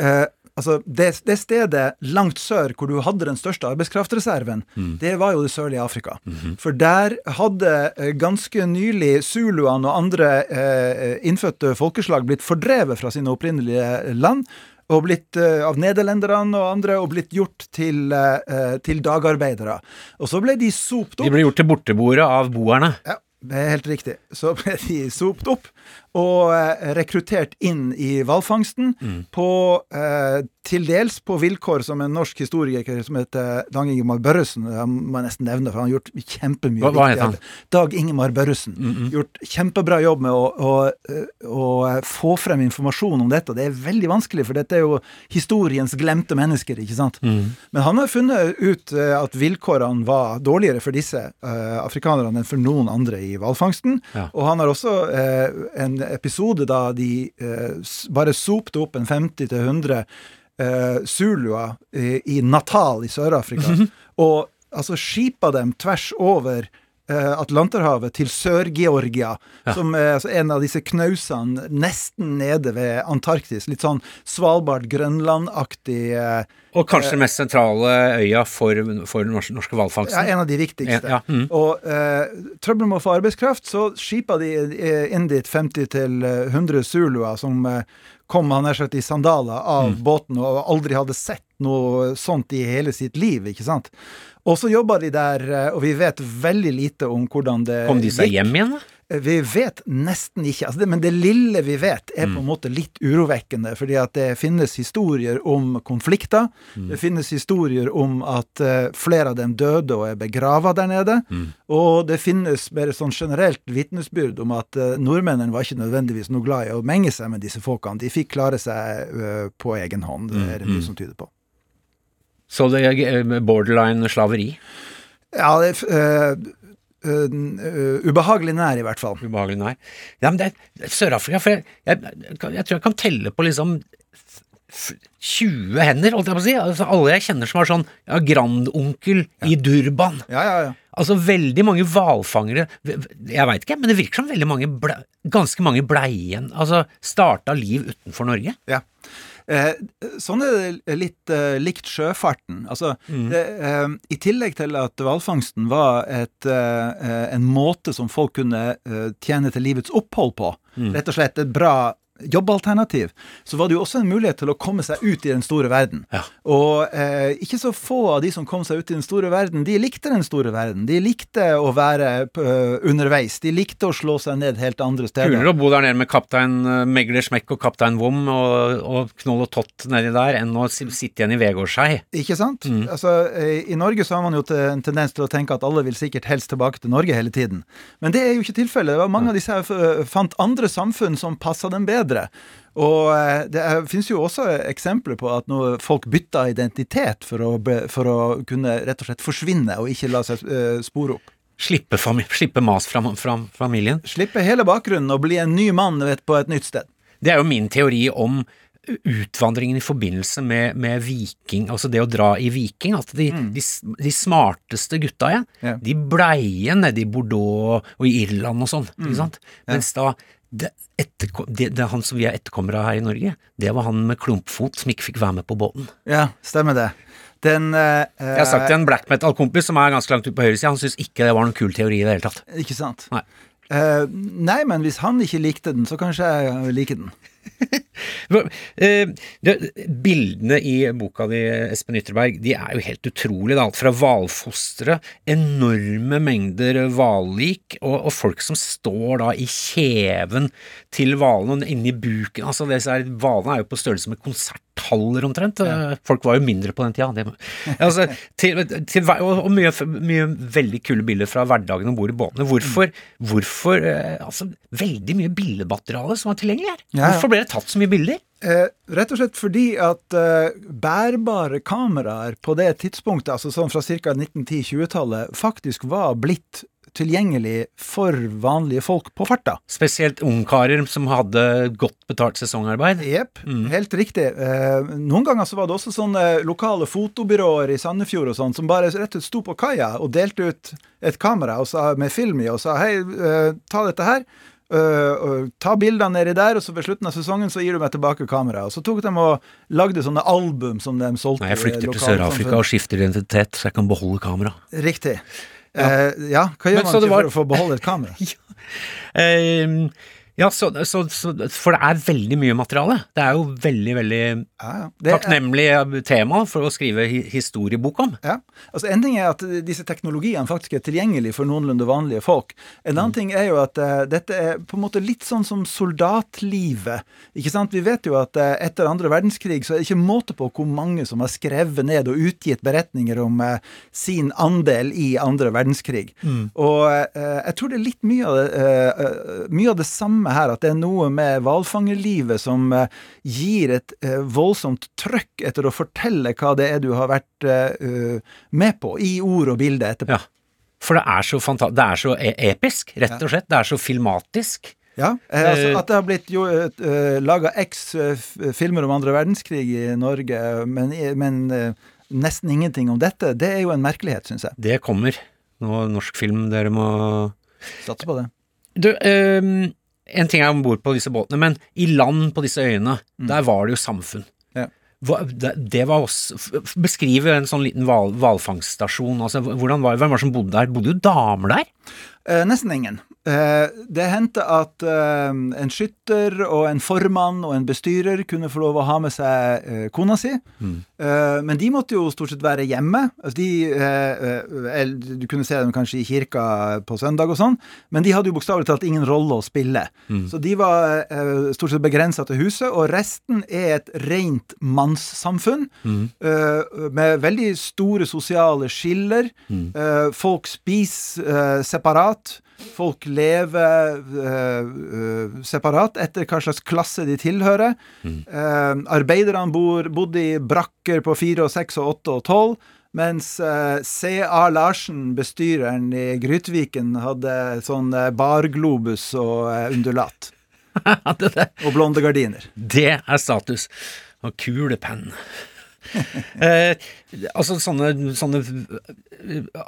eh, altså, det, det stedet langt sør hvor du hadde den største arbeidskraftreserven, det var jo det sørlige Afrika. For der hadde eh, ganske nylig zuluene og andre eh, innfødte folkeslag blitt fordrevet fra sine opprinnelige land. Og blitt eh, av nederlenderne og andre og blitt gjort til, eh, til dagarbeidere. Og så ble de sopt opp. De ble gjort til borteboere av boerne. Ja, det er helt riktig. Så ble de sopt opp og eh, rekruttert inn i hvalfangsten på eh, til dels på vilkår som en norsk historiker som heter Dag Ingemar Børresen jeg må nesten nevne, for han har gjort kjempemye Hva- hva heter han? Dag Ingemar Børresen. Gjort kjempebra jobb med å, å, å få frem informasjon om dette. Det er veldig vanskelig, for dette er jo historiens glemte mennesker, ikke sant. Men han har funnet ut eh, at vilkårene var dårligere for disse uh, afrikanerne enn for noen andre i hvalfangsten. Ja. Og han har også uh, en episode da de eh, bare sopte opp en 50-100 eh, zuluer i, i Natal i Sør-Afrika. Og altså skipa dem tvers over eh, Atlanterhavet til Sør-Georgia, som er altså, en av disse knausene nesten nede ved Antarktis. Litt sånn Svalbard-Grønland-aktig eh, Og kanskje den mest sentrale øya for, for den norske, norske Ja, en av de viktigste. Ja, ja, mm. Og eh, trøbbel med å få arbeidskraft, så skipa de eh, inn dit 50-100 zuluer som eh, kom han nær sagt i sandaler av Mm. båten og aldri hadde sett noe sånt i hele sitt liv, ikke sant. Og så jobba de der, eh, og vi vet veldig lite om hvordan det Kom de seg gikk. hjem igjen, da? Vi vet nesten ikke, altså det, men det lille vi vet er Mm. på en måte litt urovekkende, fordi at det finnes historier om konflikter. Mm. Det finnes historier om at uh, flere av dem døde og er begrava der nede. Mm. Og det finnes bare sånn generelt vitnesbyrd om at uh, nordmennene var ikke nødvendigvis noe glad i å menge seg med disse folkene. De fikk klare seg uh, på egen hånd, det er det Mm. mye som tyder på. Så det er eh, borderline slaveri. Ja, det er Uh, eh, ubehagelig nær, i hvert fall. Ubehagelig nær. Ja, men det er Sør-Afrika For jeg, jeg, jeg tror jeg kan telle på liksom 20 hender, holdt jeg på å si. Altså, alle jeg kjenner som har sånn ja, grandonkel i Durban. Ja, ja, ja. Altså veldig mange hvalfangere Jeg veit ikke, men det virker som veldig mange ble, ganske mange blei igjen. Altså starta liv utenfor Norge. Ja. Eh, sånn er det litt eh, likt sjøfarten. Altså, det, eh, I tillegg til at hvalfangsten var et, en måte som folk kunne tjene til livets opphold på, rett og slett et bra jobbalternativ, så var det jo også en mulighet til å komme seg ut i den store verden. Ja. Og eh, ikke så få av de som kom seg ut i den store verden, de likte den store verden. De likte å være uh, underveis. De likte å slå seg ned helt andre steder. Kulere å bo der nede med kaptein uh, Megler Smekk og kaptein Vom og, og Knoll og Tott nedi der, enn å sitte igjen i Vegårshei. Ikke sant? Mm. Altså, eh, I Norge så har man jo en tendens til å tenke at alle vil sikkert helst tilbake til Norge hele tiden. Men det er jo ikke tilfellet. Det var mange av disse fant andre samfunn som passa dem bedre. Og eh, det er, finnes jo også eksempler på at når folk bytter identitet for å, for å kunne rett og slett forsvinne og ikke la seg uh, spore opp. Slippe, slippe mas fra, fra, familien? Slippe hele bakgrunnen og bli en ny mann vet, på et nytt sted. Det er jo min teori om utvandringen i forbindelse med, med, viking, altså det å dra i viking. At de, mm. de, de smarteste gutta igjen, ja. de blei igjen nede i Bordeaux og i Irland og sånn. Mm. Mens da det, etter, det, det, han som vi er etterkommere av her i Norge, det var han med klumpfot som ikke fikk være med på båten. Ja, stemmer det. Den uh, Jeg har sagt til en black metal-kompis som er ganske langt ute på høyresida, han syns ikke det var noen kul teori i det hele tatt. Ikke sant. Nei. Uh, nei, men hvis han ikke likte den, så kanskje jeg liker den. Eh, bildene i boka di, Espen Ytterberg, de er jo helt utrolige. Alt fra hvalfostre, enorme mengder hvallik, og, og, folk som står da i kjeven til hvalene og inni buken. Altså, er jo på størrelse med konserthaller omtrent. Ja. Folk var jo mindre på den tida. Det, altså, til, til, og, mye, mye, veldig kule bilder fra hverdagen om bord i båtene. Hvorfor, hvorfor eh, altså, veldig mye billedmateriale som var tilgjengelig her? Ja, ja. Hvorfor ble det tatt så mye bilder? Eh, rett og slett fordi at eh, bærbare kameraer på det tidspunktet, altså sånn fra ca. 1910-20-tallet, faktisk var blitt tilgjengelig for vanlige folk på farta. Spesielt ungkarer som hadde godt betalt sesongarbeid? Jepp, mm. helt riktig. Eh, noen ganger så var det også sånne lokale fotobyråer i Sandefjord og sånn, som bare rett og slett sto på kaia og delte ut et kamera sa, med film i og sa hei, eh, ta dette her. Uh, ta bildene nedi der, og så ved slutten av sesongen så gir du meg tilbake kameraet. Og så tok de og lagde sånne album som de solgte. Nei, jeg flykter til Sør-Afrika og skifter identitet, så jeg kan beholde kamera. Riktig. Ja, uh, ja hva gjør Men, man ikke var... for å få beholde et kamera? ja. uh, ja, så, så, så, for det er veldig mye materiale. Det er jo veldig, veldig ja, ja. takknemlig tema for å skrive historiebok om. Ja, altså En ting er at disse teknologiene faktisk er tilgjengelige for noenlunde vanlige folk. En annen mm. ting er jo at uh, dette er på en måte litt sånn som soldatlivet. Ikke sant? Vi vet jo at uh, etter andre verdenskrig så er det ikke måte på hvor mange som har skrevet ned og utgitt beretninger om uh, sin andel i andre verdenskrig. Mm. Og jeg tror det er litt mye av det, mye av det samme her, at det er noe med hvalfangerlivet som gir et uh, voldsomt trøkk etter å fortelle hva det er du har vært uh, med på, i ord og bilde etterpå. Ja. For det er så fantastisk, det er så e episk, rett og slett. Det er så filmatisk. Ja, altså At det har blitt jo uh, laga x filmer om andre verdenskrig i Norge, men, men nesten ingenting om dette, det er jo en merkelighet, syns jeg. Det kommer. Nå, norsk film, dere må Satse på det. Du, um, en ting er om bord på disse båtene, men i land på disse øyene, mm. der var det jo samfunn. Det, var også, Beskriv en sånn liten hvalfangststasjon. Altså, hvem var det som bodde der? Bodde jo damer der? Eh, nesten ingen. Eh, det hendte at eh, en skytter og en formann og en bestyrer kunne få lov å ha med seg eh, kona si. Mm. Men de måtte jo stort sett være hjemme. Altså de, du kunne se dem kanskje i kirka på søndag og sånn, men de hadde jo bokstavelig talt ingen rolle å spille. Mm. Så de var stort sett begrensa til huset, og resten er et rent mannssamfunn. Mm. Med veldig store sosiale skiller. Mm. Folk spiser separat. Folk lever uh, separat etter hva slags klasse de tilhører. Mm. Uh, arbeiderne bodde i brakker på fire og seks og åtte og tolv. Mens uh, C.A. Larsen, bestyreren i Grytviken, hadde sånn barglobus og undulat. og blonde gardiner. Det er status. Og kulepenn. Eh, altså sånne, sånne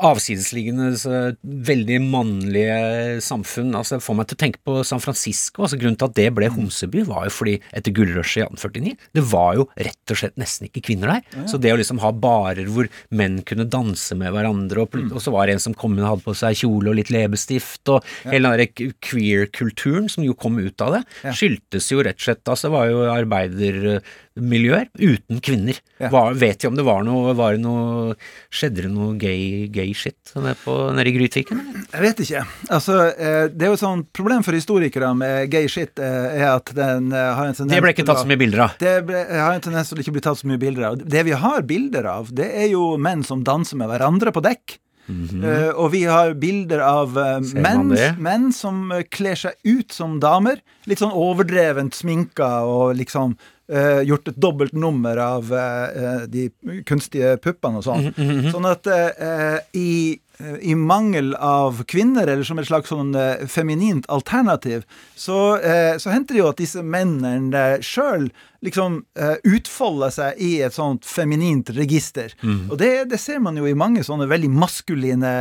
avsidesliggende, så veldig mannlige samfunn altså får meg til å tenke på San Francisco. altså Grunnen til at det ble homseby, var jo fordi etter gullrushet i 1849, det var jo rett og slett nesten ikke kvinner der. Ja. Så det å liksom ha barer hvor menn kunne danse med hverandre, og, mm. og så var det en som kom inn og hadde på seg kjole og litt leppestift, og ja. hele den queer-kulturen som jo kom ut av det, skyldtes jo rett og slett altså det var jo arbeidermiljøer uten kvinner. Var, vet de om det var noe, var det noe Skjedde det noe gay, gay shit nede, på, nede i Grytviken? Jeg vet ikke. Altså, eh, det er jo et sånt problem for historikere med gay shit, eh, er at den eh, har en tendens Det ble ikke tatt så mye bilder av? Det ble, har en tendens til ikke bli tatt så mye bilder av. Det vi har bilder av, det er jo menn som danser med hverandre på dekk. Mm -hmm. uh, og vi har bilder av uh, menn, menn, som kler seg ut som damer. Litt sånn overdrevent sminka og liksom uh, gjort et dobbelt nummer av uh, de kunstige puppene og sånn. Mm -hmm. Sånn at uh, i, i, mangel av kvinner, eller som et slags sånn feminint alternativ, så, så henter det jo at disse mennene sjøl liksom utfolder seg i et sånt feminint register. Mm. Og det, det, ser man jo i mange sånne veldig maskuline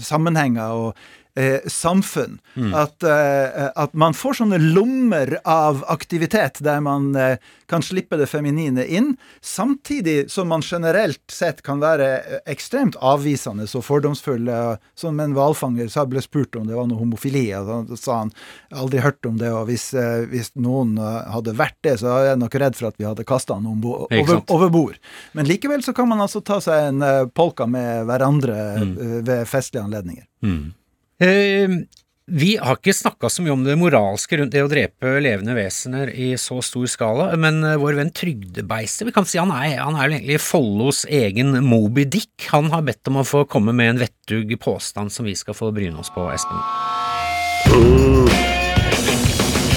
sammenhenger. og eh, samfunn. Mm. At, eh, at, man får sånne lommer av aktivitet der man eh, kan slippe det feminine inn, samtidig som man generelt sett kan være eh, ekstremt avvisende og fordomsfull. Som en hvalfanger sa ble spurt om det var noe homofili, og da sa han aldri hørt om det, og hvis, eh, hvis, noen eh, hadde vært det, så er jeg nok redd for at vi hadde kasta han over, over, bord. Men likevel så kan man altså ta seg en polka med hverandre mm. ved festlige anledninger. Mm. Eh, vi har ikke snakka så mye om det moralske rundt det å drepe levende vesener i så stor skala, men eh, vår venn Trygdebeistet, vi kan si han er, han er egentlig Follos egen Moby Dick. Han har bedt om å få komme med en vettug påstand som vi skal få bryne oss på, Espen.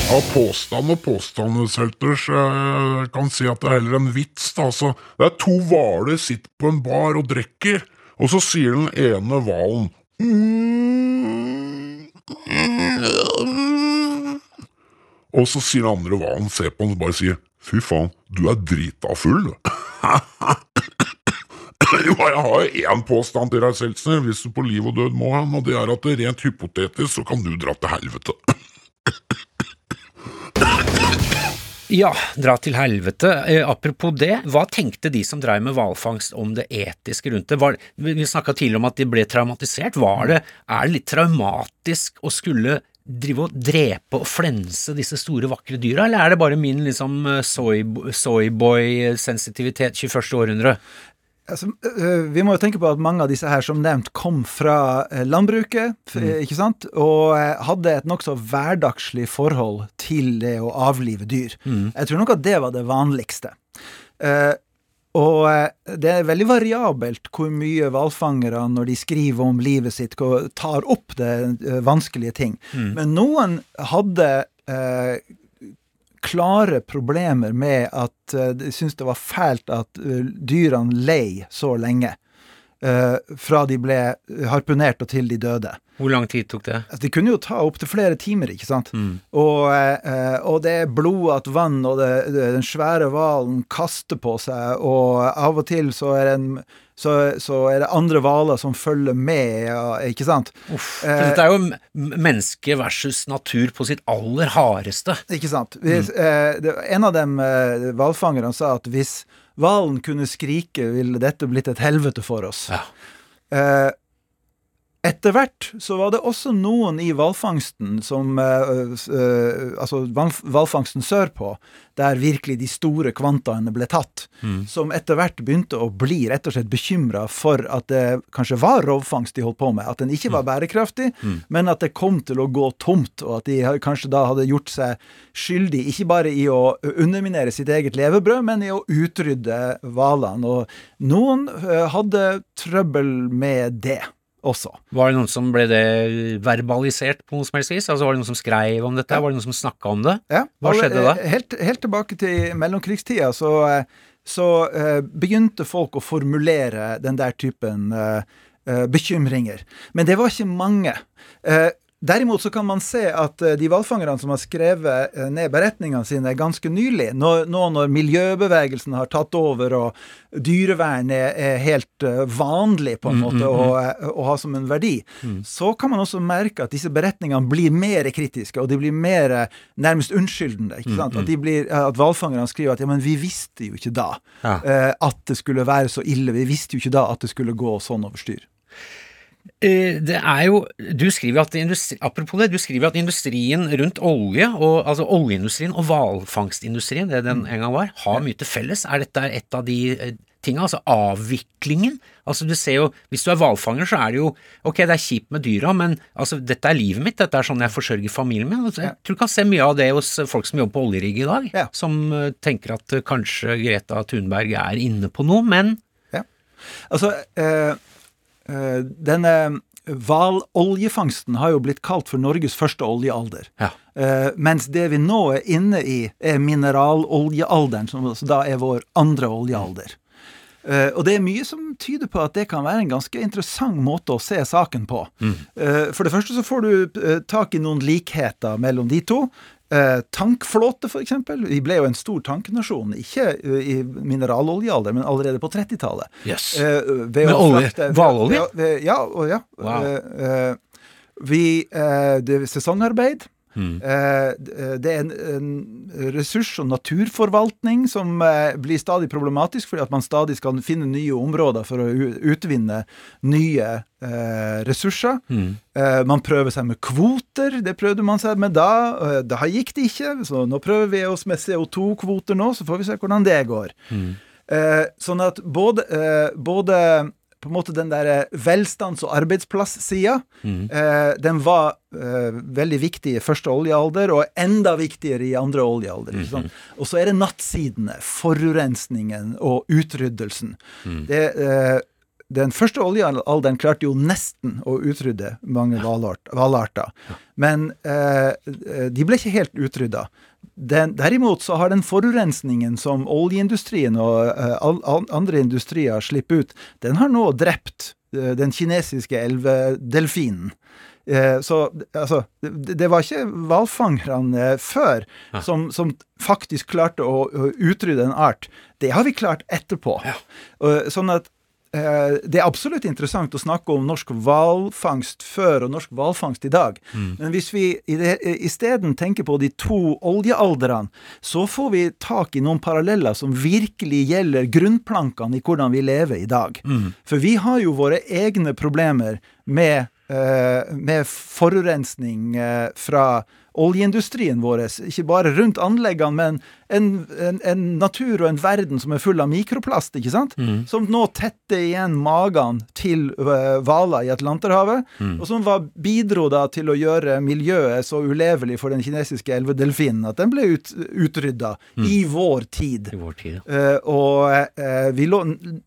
Ja, påstand og påstandshelters. Kan si at det er heller en vits. da, altså. Det er to hvaler sitter på en bar og drikker, og så sier den ene hvalen og så sier den andre hva han ser på og bare sier fy faen, du er drita full. jo, jeg har én påstand til deg, Seltzer, hvis du på liv og død må han, og det er at rent hypotetisk så kan du dra til helvete. Ja, dra til helvete. Eh, apropos det, hva tenkte de som drev med hvalfangst om det etiske rundt det? Var, vi snakka tidligere om at de ble traumatisert. Var det, er det litt traumatisk å skulle drive og drepe og flense disse store, vakre dyra, eller er det bare min liksom eh, soyboy-sensitivitet 21. århundre? Altså, vi må jo tenke på at mange av disse her som nevnt kom fra landbruket, mm. ikke sant? og hadde et nokså hverdagslig forhold til det å avlive dyr. Mm. Jeg tror nok at det var det vanligste. Og det er veldig variabelt hvor mye hvalfangere, når de skriver om livet sitt, tar opp det vanskelige ting. Mm. Men noen hadde klare problemer med at uh, de syntes det var fælt at uh, dyrene lei så lenge. Uh, fra de ble harpunert og til de døde. Hvor lang tid tok det? Altså, det kunne jo ta opptil flere timer, ikke sant. Mm. Og, og, det er blodete vann, og det, det, den svære hvalen kaster på seg, og av og til så er det en så, så er det andre hvaler som følger med, ikke sant. Uff, eh, dette er jo menneske versus natur på sitt aller hardeste. Ikke sant. Hvis, mm. eh, en av dem eh, hvalfangerne sa at hvis hvalen kunne skrike, ville dette blitt et helvete for oss. Ja. Eh, etter hvert så var det også noen i hvalfangsten som uh, uh, Altså hvalfangsten sørpå, der virkelig de store kvantaene ble tatt, mm. som etter hvert begynte å bli rett og slett bekymra for at det kanskje var rovfangst de holdt på med, at den ikke var mm. bærekraftig, mm. men at det kom til å gå tomt, og at de kanskje da hadde gjort seg skyldig ikke bare i å underminere sitt eget levebrød, men i å utrydde hvalene. Og noen uh, hadde trøbbel med det også. Var det noen som ble det verbalisert på noe som helst vis? Altså Var det noen som skrev om dette? Ja. Var det noen som snakka om det? Ja. Hva skjedde da? Helt, helt tilbake til mellomkrigstida så, så uh, begynte folk å formulere den der typen uh, uh, bekymringer. Men det var ikke mange. Derimot så kan man se at eh, de hvalfangerne som har skrevet eh, ned beretningene sine ganske nylig, nå, nå når miljøbevegelsen har tatt over og dyrevern er, helt eh, vanlig på en måte å, å ha som en verdi, så kan man også merke at disse beretningene blir mer kritiske, og de blir mer nærmest unnskyldende. ikke sant? At, de blir, at hvalfangerne skriver at ja, men vi visste jo ikke da Ja. at det skulle være så ille. Vi visste jo ikke da at det skulle gå sånn over styr. Eh, Det er jo, du skriver at industri, Apropos det, du skriver at industrien rundt olje, og, altså oljeindustrien og hvalfangstindustrien, det den en gang var, har mye til felles. Er dette et av de tingene, tinga, altså avviklingen? Altså du ser jo, Hvis du er hvalfanger, så er det jo ok, det er kjipt med dyra, men altså, dette er livet mitt, dette er sånn jeg forsørger familien min. Altså, jeg tror du kan se mye av det hos folk som jobber på oljerigg i dag, Ja. som eh, tenker at eh, kanskje Greta Thunberg er inne på noe, men Ja. Altså, eh, eh, denne hvaloljefangsten har jo blitt kalt for Norges første oljealder. Ja. Eh, mens det vi nå er inne i, er mineraloljealderen, som altså da er vår andre oljealder. Eh, og det er mye som tyder på at det kan være en ganske interessant måte å se saken på. Eh, for det første så får du eh, tak i noen likheter mellom de to. Eh, tankflåte, eksempel. Vi ble jo en stor tanknasjon, ikke i mineraloljealder, men allerede på 30-tallet. Yes. Med olje? Hvalolje? ved- Ja, og ja. Wow. Vi, det sesongarbeid. Mm. Eh, det er en, en ressurs- og naturforvaltning som eh, blir stadig problematisk, fordi at man stadig skal finne nye områder for å utvinne nye eh, ressurser. Mm. Eh, man prøver seg med kvoter, det prøvde man seg med da. eh, Da gikk det ikke, så nå prøver vi oss med CO2-kvoter nå, så får vi se hvordan det går. Eh, sånn at både, eh, både på en måte den der velstands- og arbeidsplasssida, eh, den var eh, veldig viktig i første oljealder, og enda viktigere i andre oljealder. Mm sant? Og så er det nattsidene, forurensningen og utryddelsen. Det, eh, den første oljealderen klarte jo nesten å utrydde mange hvalarter, ja. men eh, de ble ikke helt utrydda. Den, derimot så har den forurensningen som oljeindustrien og uh, andre industrier slipper ut, den har nå drept uh, den kinesiske elvedelfinen. Eh, så altså, det, det var ikke hvalfangerne før som, som faktisk klarte å, å utrydde en art. Det har vi klart etterpå. Ja. sånn at det er absolutt interessant å snakke om norsk hvalfangst før og norsk hvalfangst i dag. Men hvis vi i det- isteden tenker på de to oljealdrene, så får vi tak i noen paralleller som virkelig gjelder grunnplankene i hvordan vi lever i dag. For vi har jo våre egne problemer med, eh, med forurensning eh, fra oljeindustrien vår, ikke bare rundt anleggene, men en, en, en natur og en verden som er full av mikroplast, ikke sant? Som nå tetter igjen magene til øh, hvaler i Atlanterhavet, og som var, bidro da til å gjøre miljøet så ulevelig for den kinesiske elvedelfinen at den ble ut, utrydda i vår tid. i vår tid. ja. uh, og uh, vi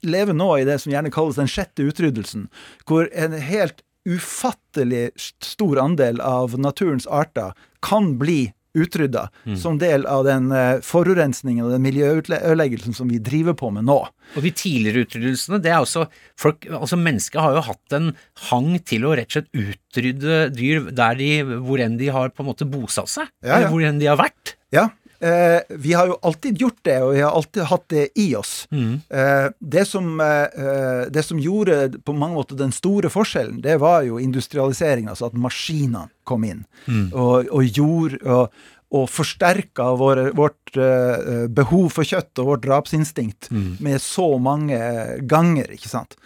lever nå i det som gjerne kalles den sjette utryddelsen, hvor en helt ufattelig stor andel av naturens arter kan bli utrydda som del av den eh, forurensningen og den miljøødeleggelsen som vi driver på med nå. Og de tidligere utryddelsene, det er også folk, altså Mennesket har jo hatt en hang til å rett og slett utrydde dyr der de, hvor enn de har på en måte bosatt seg, Ja, ja. eller hvor enn de har vært. Ja, eh, vi har jo alltid gjort det, og vi har alltid hatt det i oss. Eh, det, som, eh, det som gjorde på mange måter den store forskjellen, det var jo industrialiseringen, altså at maskinene kom inn og, og gjorde og, og forsterka vår, vårt eh, behov for kjøtt og vårt drapsinstinkt med så mange ganger, ikke sant.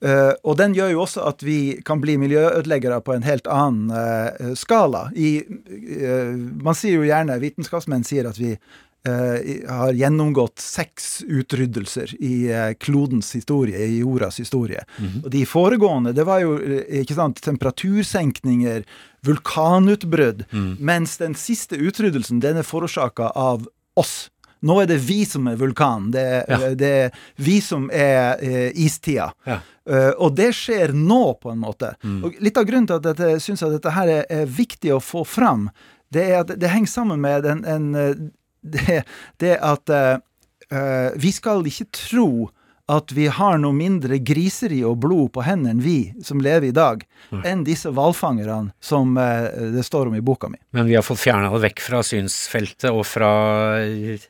Eh, og den gjør jo også at vi kan bli miljøødeleggere på en helt annen uh, skala. I, uh, man sier jo gjerne, vitenskapsmenn sier at vi har gjennomgått seks utryddelser i klodens historie, i jordas historie. Og de foregående, det var jo ikke sant, temperatursenkninger, vulkanutbrudd, mens den siste utryddelsen, den er forårsaka av oss. Nå er det vi som er vulkanen. Det, Ja. det er vi som er eh, istida. Ja. Uh, og det skjer nå, på en måte. Og litt av grunnen til at jeg syns at dette her er, er viktig å få fram, det er at det henger sammen med en, en, eh, det, det at eh, vi skal ikke tro at vi har noe mindre griseri og blod på hendene, vi som lever i dag, enn disse hvalfangerne som eh, det står om i boka mi. Men vi har fått fjerna det vekk fra synsfeltet og fra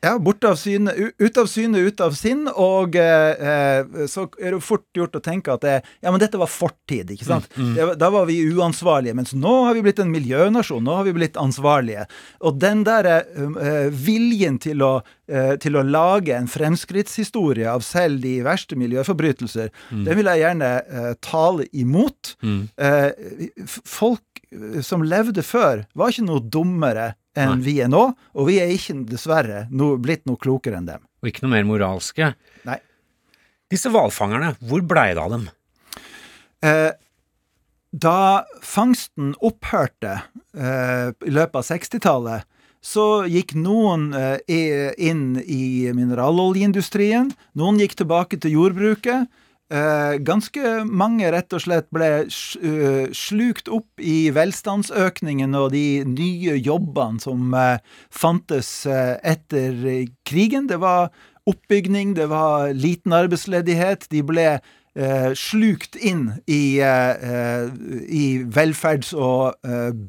Ja, borte av syne, ut av syne, ut av sinn, og eh, eh, så er det fort gjort å tenke at det, ja, men dette var fortid, ikke sant? Det, da var vi uansvarlige, mens nå har vi blitt en miljønasjon, nå har vi blitt ansvarlige. Og den der eh, viljen til å, eh, til å lage en fremskrittshistorie av selv de verste miljøforbrytelser, den vil jeg gjerne eh, tale imot. Eh, f- folk eh, som levde før, var ikke noe dummere enn vi er nå, og vi er ikke dessverre no, blitt noe klokere enn dem. Og ikke noe mer moralske. Nei. Disse hvalfangerne, hvor blei det av dem? Eh, da fangsten opphørte eh, i løpet av 60-tallet, så gikk noen eh, inn i mineraloljeindustrien, noen gikk tilbake til jordbruket. Eh, ganske mange rett og slett ble eh, slukt opp i velstandsøkningen og de nye jobbene som fantes etter krigen. Det var oppbygning, det var liten arbeidsledighet. De ble slukt inn i, i velferds- og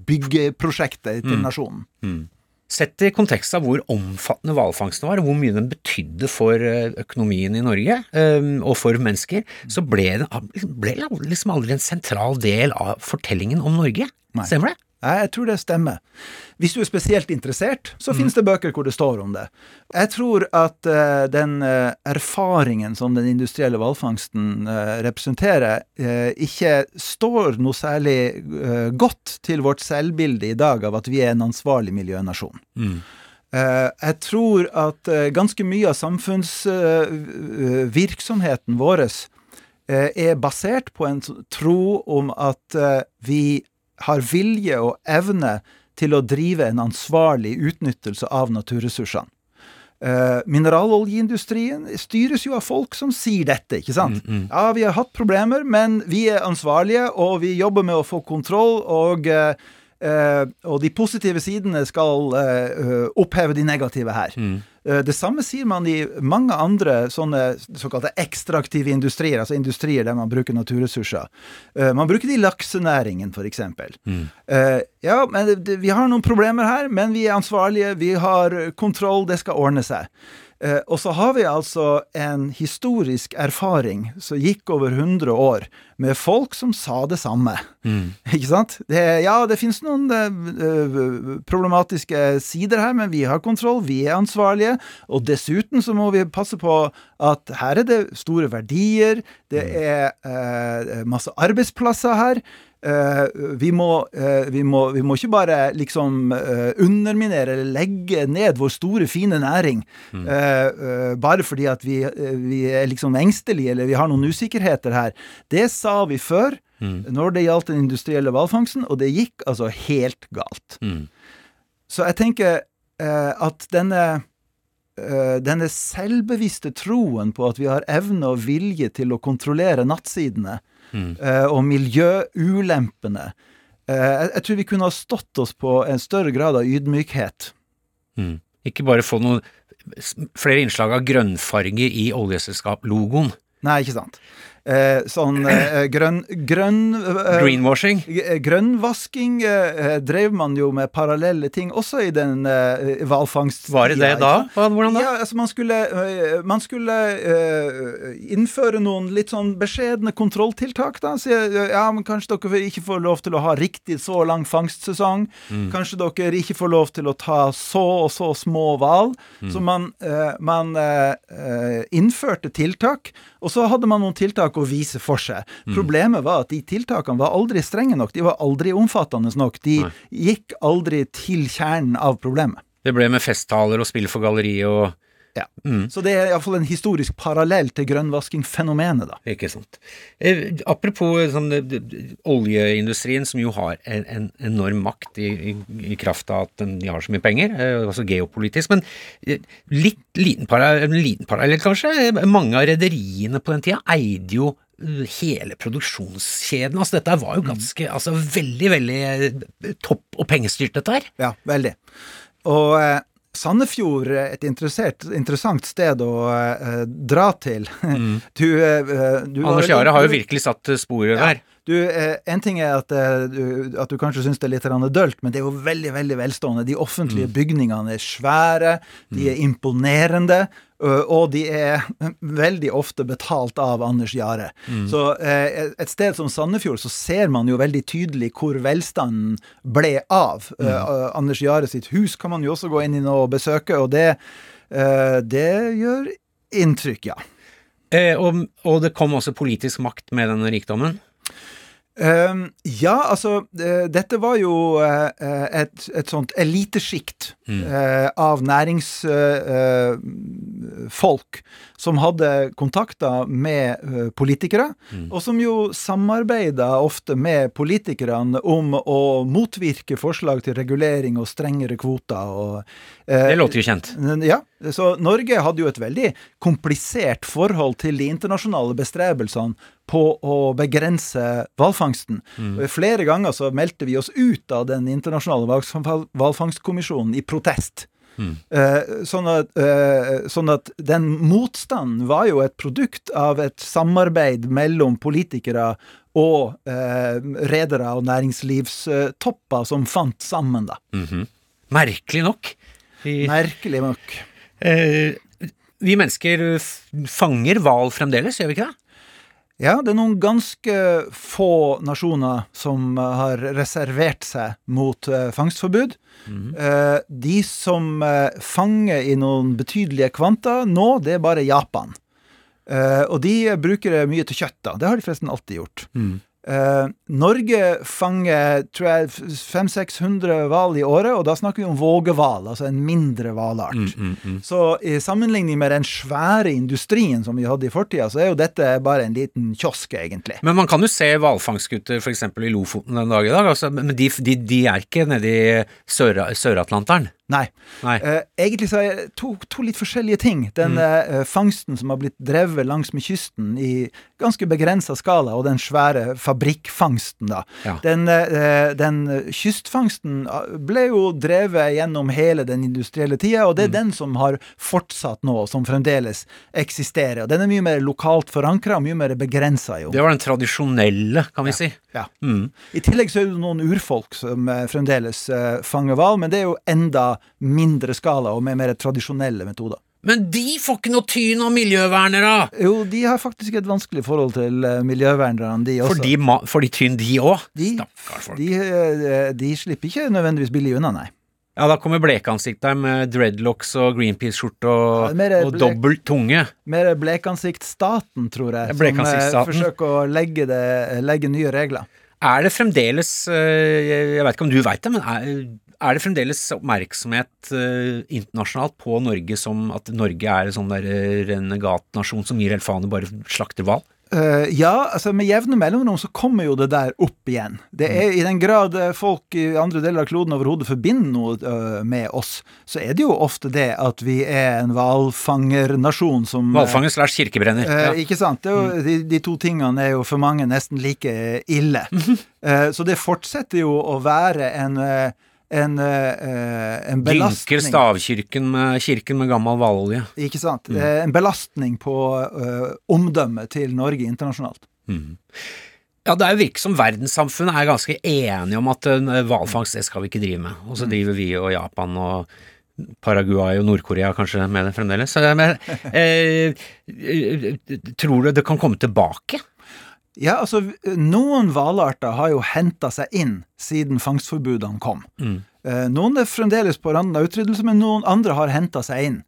byggeprosjektet til nasjonen. Sett i kontekst av hvor omfattende hvalfangsten var, og hvor mye den betydde for eh, økonomien i Norge eh, og for mennesker, så ble den ble liksom aldri en sentral del av fortellingen om Norge. Nei. Stemmer det? Jeg tror det stemmer. Hvis du er spesielt interessert, så finnes det bøker hvor det står om det. Jeg tror at uh, den uh, erfaringen som den industrielle hvalfangsten uh, representerer, ikke står noe særlig godt til vårt selvbilde i dag av at vi er en ansvarlig miljønasjon. Eh, jeg tror at ganske mye av samfunnsvirksomheten vår er basert på en tro om at vi har vilje og evne til å drive en ansvarlig utnyttelse av naturressursene. Eh, mineraloljeindustrien styres jo av folk som sier dette, ikke sant? Ja, vi har hatt problemer, men vi er ansvarlige, og vi jobber med å få kontroll, og, eh, eh, og de positive sidene skal oppheve de negative her. Eh, Det samme sier man i mange andre sånne såkalte ekstraktive industrier, altså industrier der man bruker naturressurser. Eh, Man bruker det i laksenæringen, f.eks. Mm. Ja, men vi har noen problemer her, men vi er ansvarlige, vi har kontroll, det skal ordne seg. Eh, Og så har vi altså en historisk erfaring som gikk over 100 år, med folk som sa det samme. Ikke sant? Det, ja, det finnes noen eh, eh, problematiske sider her, men vi har kontroll, vi er ansvarlige. Og dessuten så må vi passe på at her er det store verdier, det er eh, masse arbeidsplasser her. Eh, vi, må, eh, vi, må, vi må ikke bare liksom eh, underminere eller legge ned vår store, fine næring eh, bare fordi at vi, vi er liksom engstelige eller vi har noen usikkerheter her. Det sa vi før når det gjaldt den industrielle hvalfangsten, og det gikk altså helt galt. Så jeg tenker at denne denne selvbevisste troen på at vi har evne og vilje til å kontrollere nattsidene, mm. og miljøulempene eh, jeg tror vi kunne ha stått oss på en større grad av ydmykhet. Mm. Ikke bare få noen flere innslag av grønnfarger i oljeselskap-logoen. Nei, ikke sant. Eh, sånn eh, grønn, grønn eh, Greenwashing. Grønnvasking eh, drev man jo med parallelle ting også i den eh. Var det det da? Hvordan da? Ja, altså man skulle, man skulle innføre noen litt sånn beskjedne kontrolltiltak. da, øh, ja, men Kanskje dere ikke får lov til å ha riktig så lang fangstsesong. Kanskje dere ikke får lov til å ta så og så små hval. Så man, man innførte tiltak, og så hadde man noen tiltak å vise for seg. Problemet var at de tiltakene var aldri strenge nok, de var aldri omfattende nok. De gikk aldri til kjernen av problemet. Det ble med festtaler og spill for galleriet og Ja. Så det er iallfall en historisk parallell til grønnvaskingfenomenet, da. Ikke sant. Eh, apropos sånn, det- det- oljeindustrien, som jo har en, en enorm makt i, i, i kraft av at de har så mye penger, eh, altså geopolitisk. Men eh, litt liten, para, liten parallell, kanskje. Mange av rederiene på den tida eide jo eh, hele produksjonskjeden. Altså dette var jo ganske altså Veldig, veldig eh, topp og pengestyrt, dette her. Ja, veldig. Og eh, Sandefjord er et interessant sted å uh, dra til. Mm. Du, uh, du Anders Jahre har jo virkelig satt sporet ja. der. Du, eh, en ting er at, eh, du, at du kanskje syns det er litt dølt, men det er jo veldig veldig velstående. De offentlige mm. bygningene er svære, de er mm. imponerende, og de er veldig ofte betalt av Anders Jahre. Mm. Så eh, et sted som Sandefjord så ser man jo veldig tydelig hvor velstanden ble av. Mm. Anders Jahre sitt hus kan man jo også gå inn i og besøke, og det, det gjør inntrykk, ja. Eh, og, og, det kom også politisk makt med denne rikdommen? Um, ja, altså uh, Dette var jo uh, et, et, sånt elitesjikt mm. uh, av næringsfolk som hadde kontakter med politikere, mm. og som jo samarbeida ofte med politikerne om å motvirke forslag til regulering og strengere kvoter. Og, det låter jo kjent. Ja. Så Norge hadde jo et veldig komplisert forhold til de internasjonale bestrebelsene på å begrense hvalfangsten. Mm. Flere ganger så meldte vi oss ut av den internasjonale hvalfangstkommisjonen i protest. Mm. Uh, sånn, at, uh, sånn, at, den motstanden var jo et produkt av et samarbeid mellom politikere og uh, redere og næringslivstopper som fant sammen, da. Mm -hmm. Merkelig nok. I... Merkelig nok. Vi mennesker fanger hval fremdeles, gjør vi ikke det? Ja, det er noen ganske få nasjoner som har reservert seg mot uh, fangstforbud. Mm -hmm. de som fanger i noen betydelige kvanta nå, det er bare Japan. og de bruker det mye til kjøtt, da. Det har de forresten alltid gjort. Mm. Uh, Norge fanger tror jeg 500-600 hval i året, og da snakker vi om vågehval, altså en mindre hvalart. Mm, mm, mm. Så i sammenligning med den svære industrien som vi hadde i fortida, så er jo dette bare en liten kiosk, egentlig. Men man kan jo se hvalfangstskuter f.eks. i Lofoten den dag i dag, altså, men de, de, de, er ikke nede i Sør-Atlanteren? Nei. Nei. Uh, egentlig så er det to, to, litt forskjellige ting. Den mm. uh, fangsten som har blitt drevet langs med kysten i ganske begrensa skala, og den svære fabrikkfangsten, da. Ja. Den, uh, den, kystfangsten ble jo drevet gjennom hele den industrielle tida, og det er mm. den som har fortsatt nå, som fremdeles eksisterer. Og den er mye mer lokalt forankra, mye mer begrensa, jo. Det var den tradisjonelle, kan vi ja. si. Ja. Mm. I tillegg så er det noen urfolk som fremdeles fanger hval, men det er jo enda mindre skala og med mer tradisjonelle metoder. Men de får ikke noe tyn av miljøvernere! Jo, de har faktisk et vanskelig forhold til uh, miljøvernerne, de også. Får de, de tyn, de òg? De, de, uh, de, slipper ikke nødvendigvis billig unna, nei. Ja, da kommer blekansikt der med dreadlocks og Greenpeace-skjorte og, ja, og dobbelt tunge. Mer blekansikt-staten, tror jeg, som uh, forsøker å legge, det, legge nye regler. Er det fremdeles Jeg vet ikke om du veit det, men er, er det fremdeles oppmerksomhet eh, internasjonalt på Norge som at Norge er en sånn der uh, renegatnasjon som gir helt faen og bare slakter hval? Uh, ja, altså med jevne mellomrom så kommer jo det der opp igjen. Det er mm. I den grad folk i andre deler av kloden overhodet forbinder noe uh, med oss, så er det jo ofte det at vi er en hvalfangernasjon som Hvalfanger slash kirkebrenner. Uh, ja. Ikke sant. Jo, mm. de, de, to tingene er jo for mange nesten like ille. Mm -hmm. så det fortsetter jo å være en en, uh, en belastning Dynker stavkirken med, kirken med gammel hvalolje. Ikke sant. Mm. En belastning på uh, omdømmet til Norge internasjonalt. Mm. Ja, det er jo virker som verdenssamfunnet er ganske enige om at hvalfangst det skal vi ikke drive med. Og så mm. driver vi og Japan og Paraguay og Nord-Korea kanskje med det fremdeles. Men, eh, tror du det kan komme tilbake? Ja, altså, noen hvalarter har jo henta seg inn siden fangstforbudene kom. Mm. Eh, noen er fremdeles på randen av utryddelse, men noen andre har henta seg inn.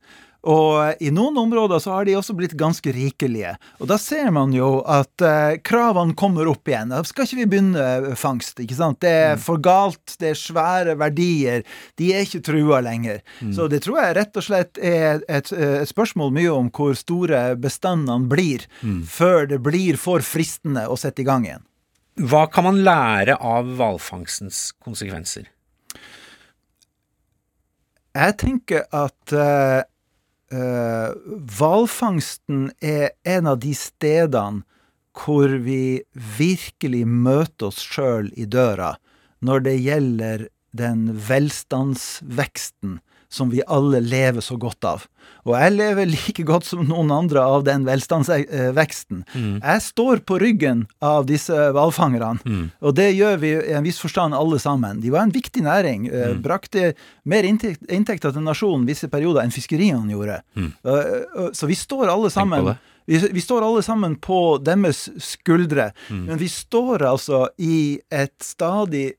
Og i noen områder så har de også blitt ganske rikelige. Og da ser man jo at eh, kravene kommer opp igjen. Da skal ikke vi begynne fangst, ikke sant. Det er mm. for galt, det er svære verdier. De er ikke trua lenger. Mm. Så det tror jeg rett og slett er et, et spørsmål mye om hvor store bestandene blir, mm. før det blir for fristende å sette i gang igjen. Hva kan man lære av hvalfangstens konsekvenser? Jeg tenker at Eh, hvalfangsten er en av de stedene hvor vi virkelig møter oss sjøl i døra når det gjelder den velstandsveksten som vi alle lever så godt av. Og jeg lever like godt som noen andre av den velstandsveksten. Mm. Jeg står på ryggen av disse hvalfangerne, mm. og det gjør vi i en viss forstand alle sammen. De var en viktig næring. Eh, mm. Brakte mer inntekter til nasjonen visse perioder enn fiskeriene gjorde. Mm. Så vi står alle sammen vi, vi, står alle sammen på deres skuldre, mm. men vi står altså i et stadig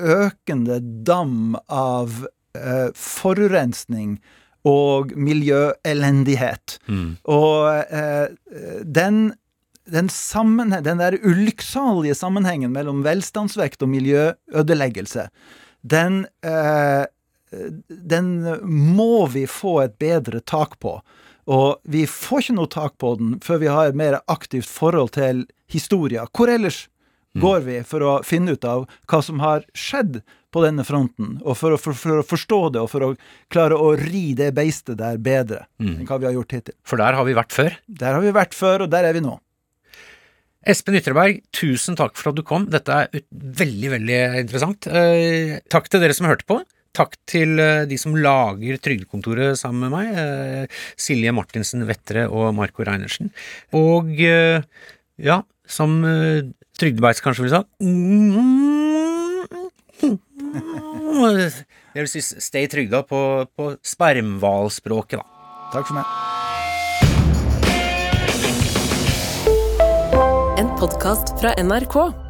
økende dam av eh, forurensning og miljøelendighet. Mm. Og eh, den, den, den der ulykksalige sammenhengen mellom velstandsvekt og miljøødeleggelse, den, eh, den må vi få et bedre tak på. Og vi får ikke noe tak på den før vi har et mer aktivt forhold til historia. Hvor ellers mm. går vi for å finne ut av hva som har skjedd på denne fronten, og for å, for, for å, forstå det, og for å klare å ri det beistet der bedre mm. enn hva vi har gjort hittil. For der har vi vært før? Der har vi vært før, og der er vi nå. Espen Ytreberg, tusen takk for at du kom. Dette er veldig, veldig interessant. Eh, takk til dere som hørte på. Takk til eh, de som lager Trygdekontoret sammen med meg. Eh, Silje Martinsen Vettre og Marco Reinertsen. Og eh, ja, som Trygdebeits kanskje ville sagt Det vil si stay trygda på, på spermhvalspråket, da. Takk for meg. En podkast fra NRK.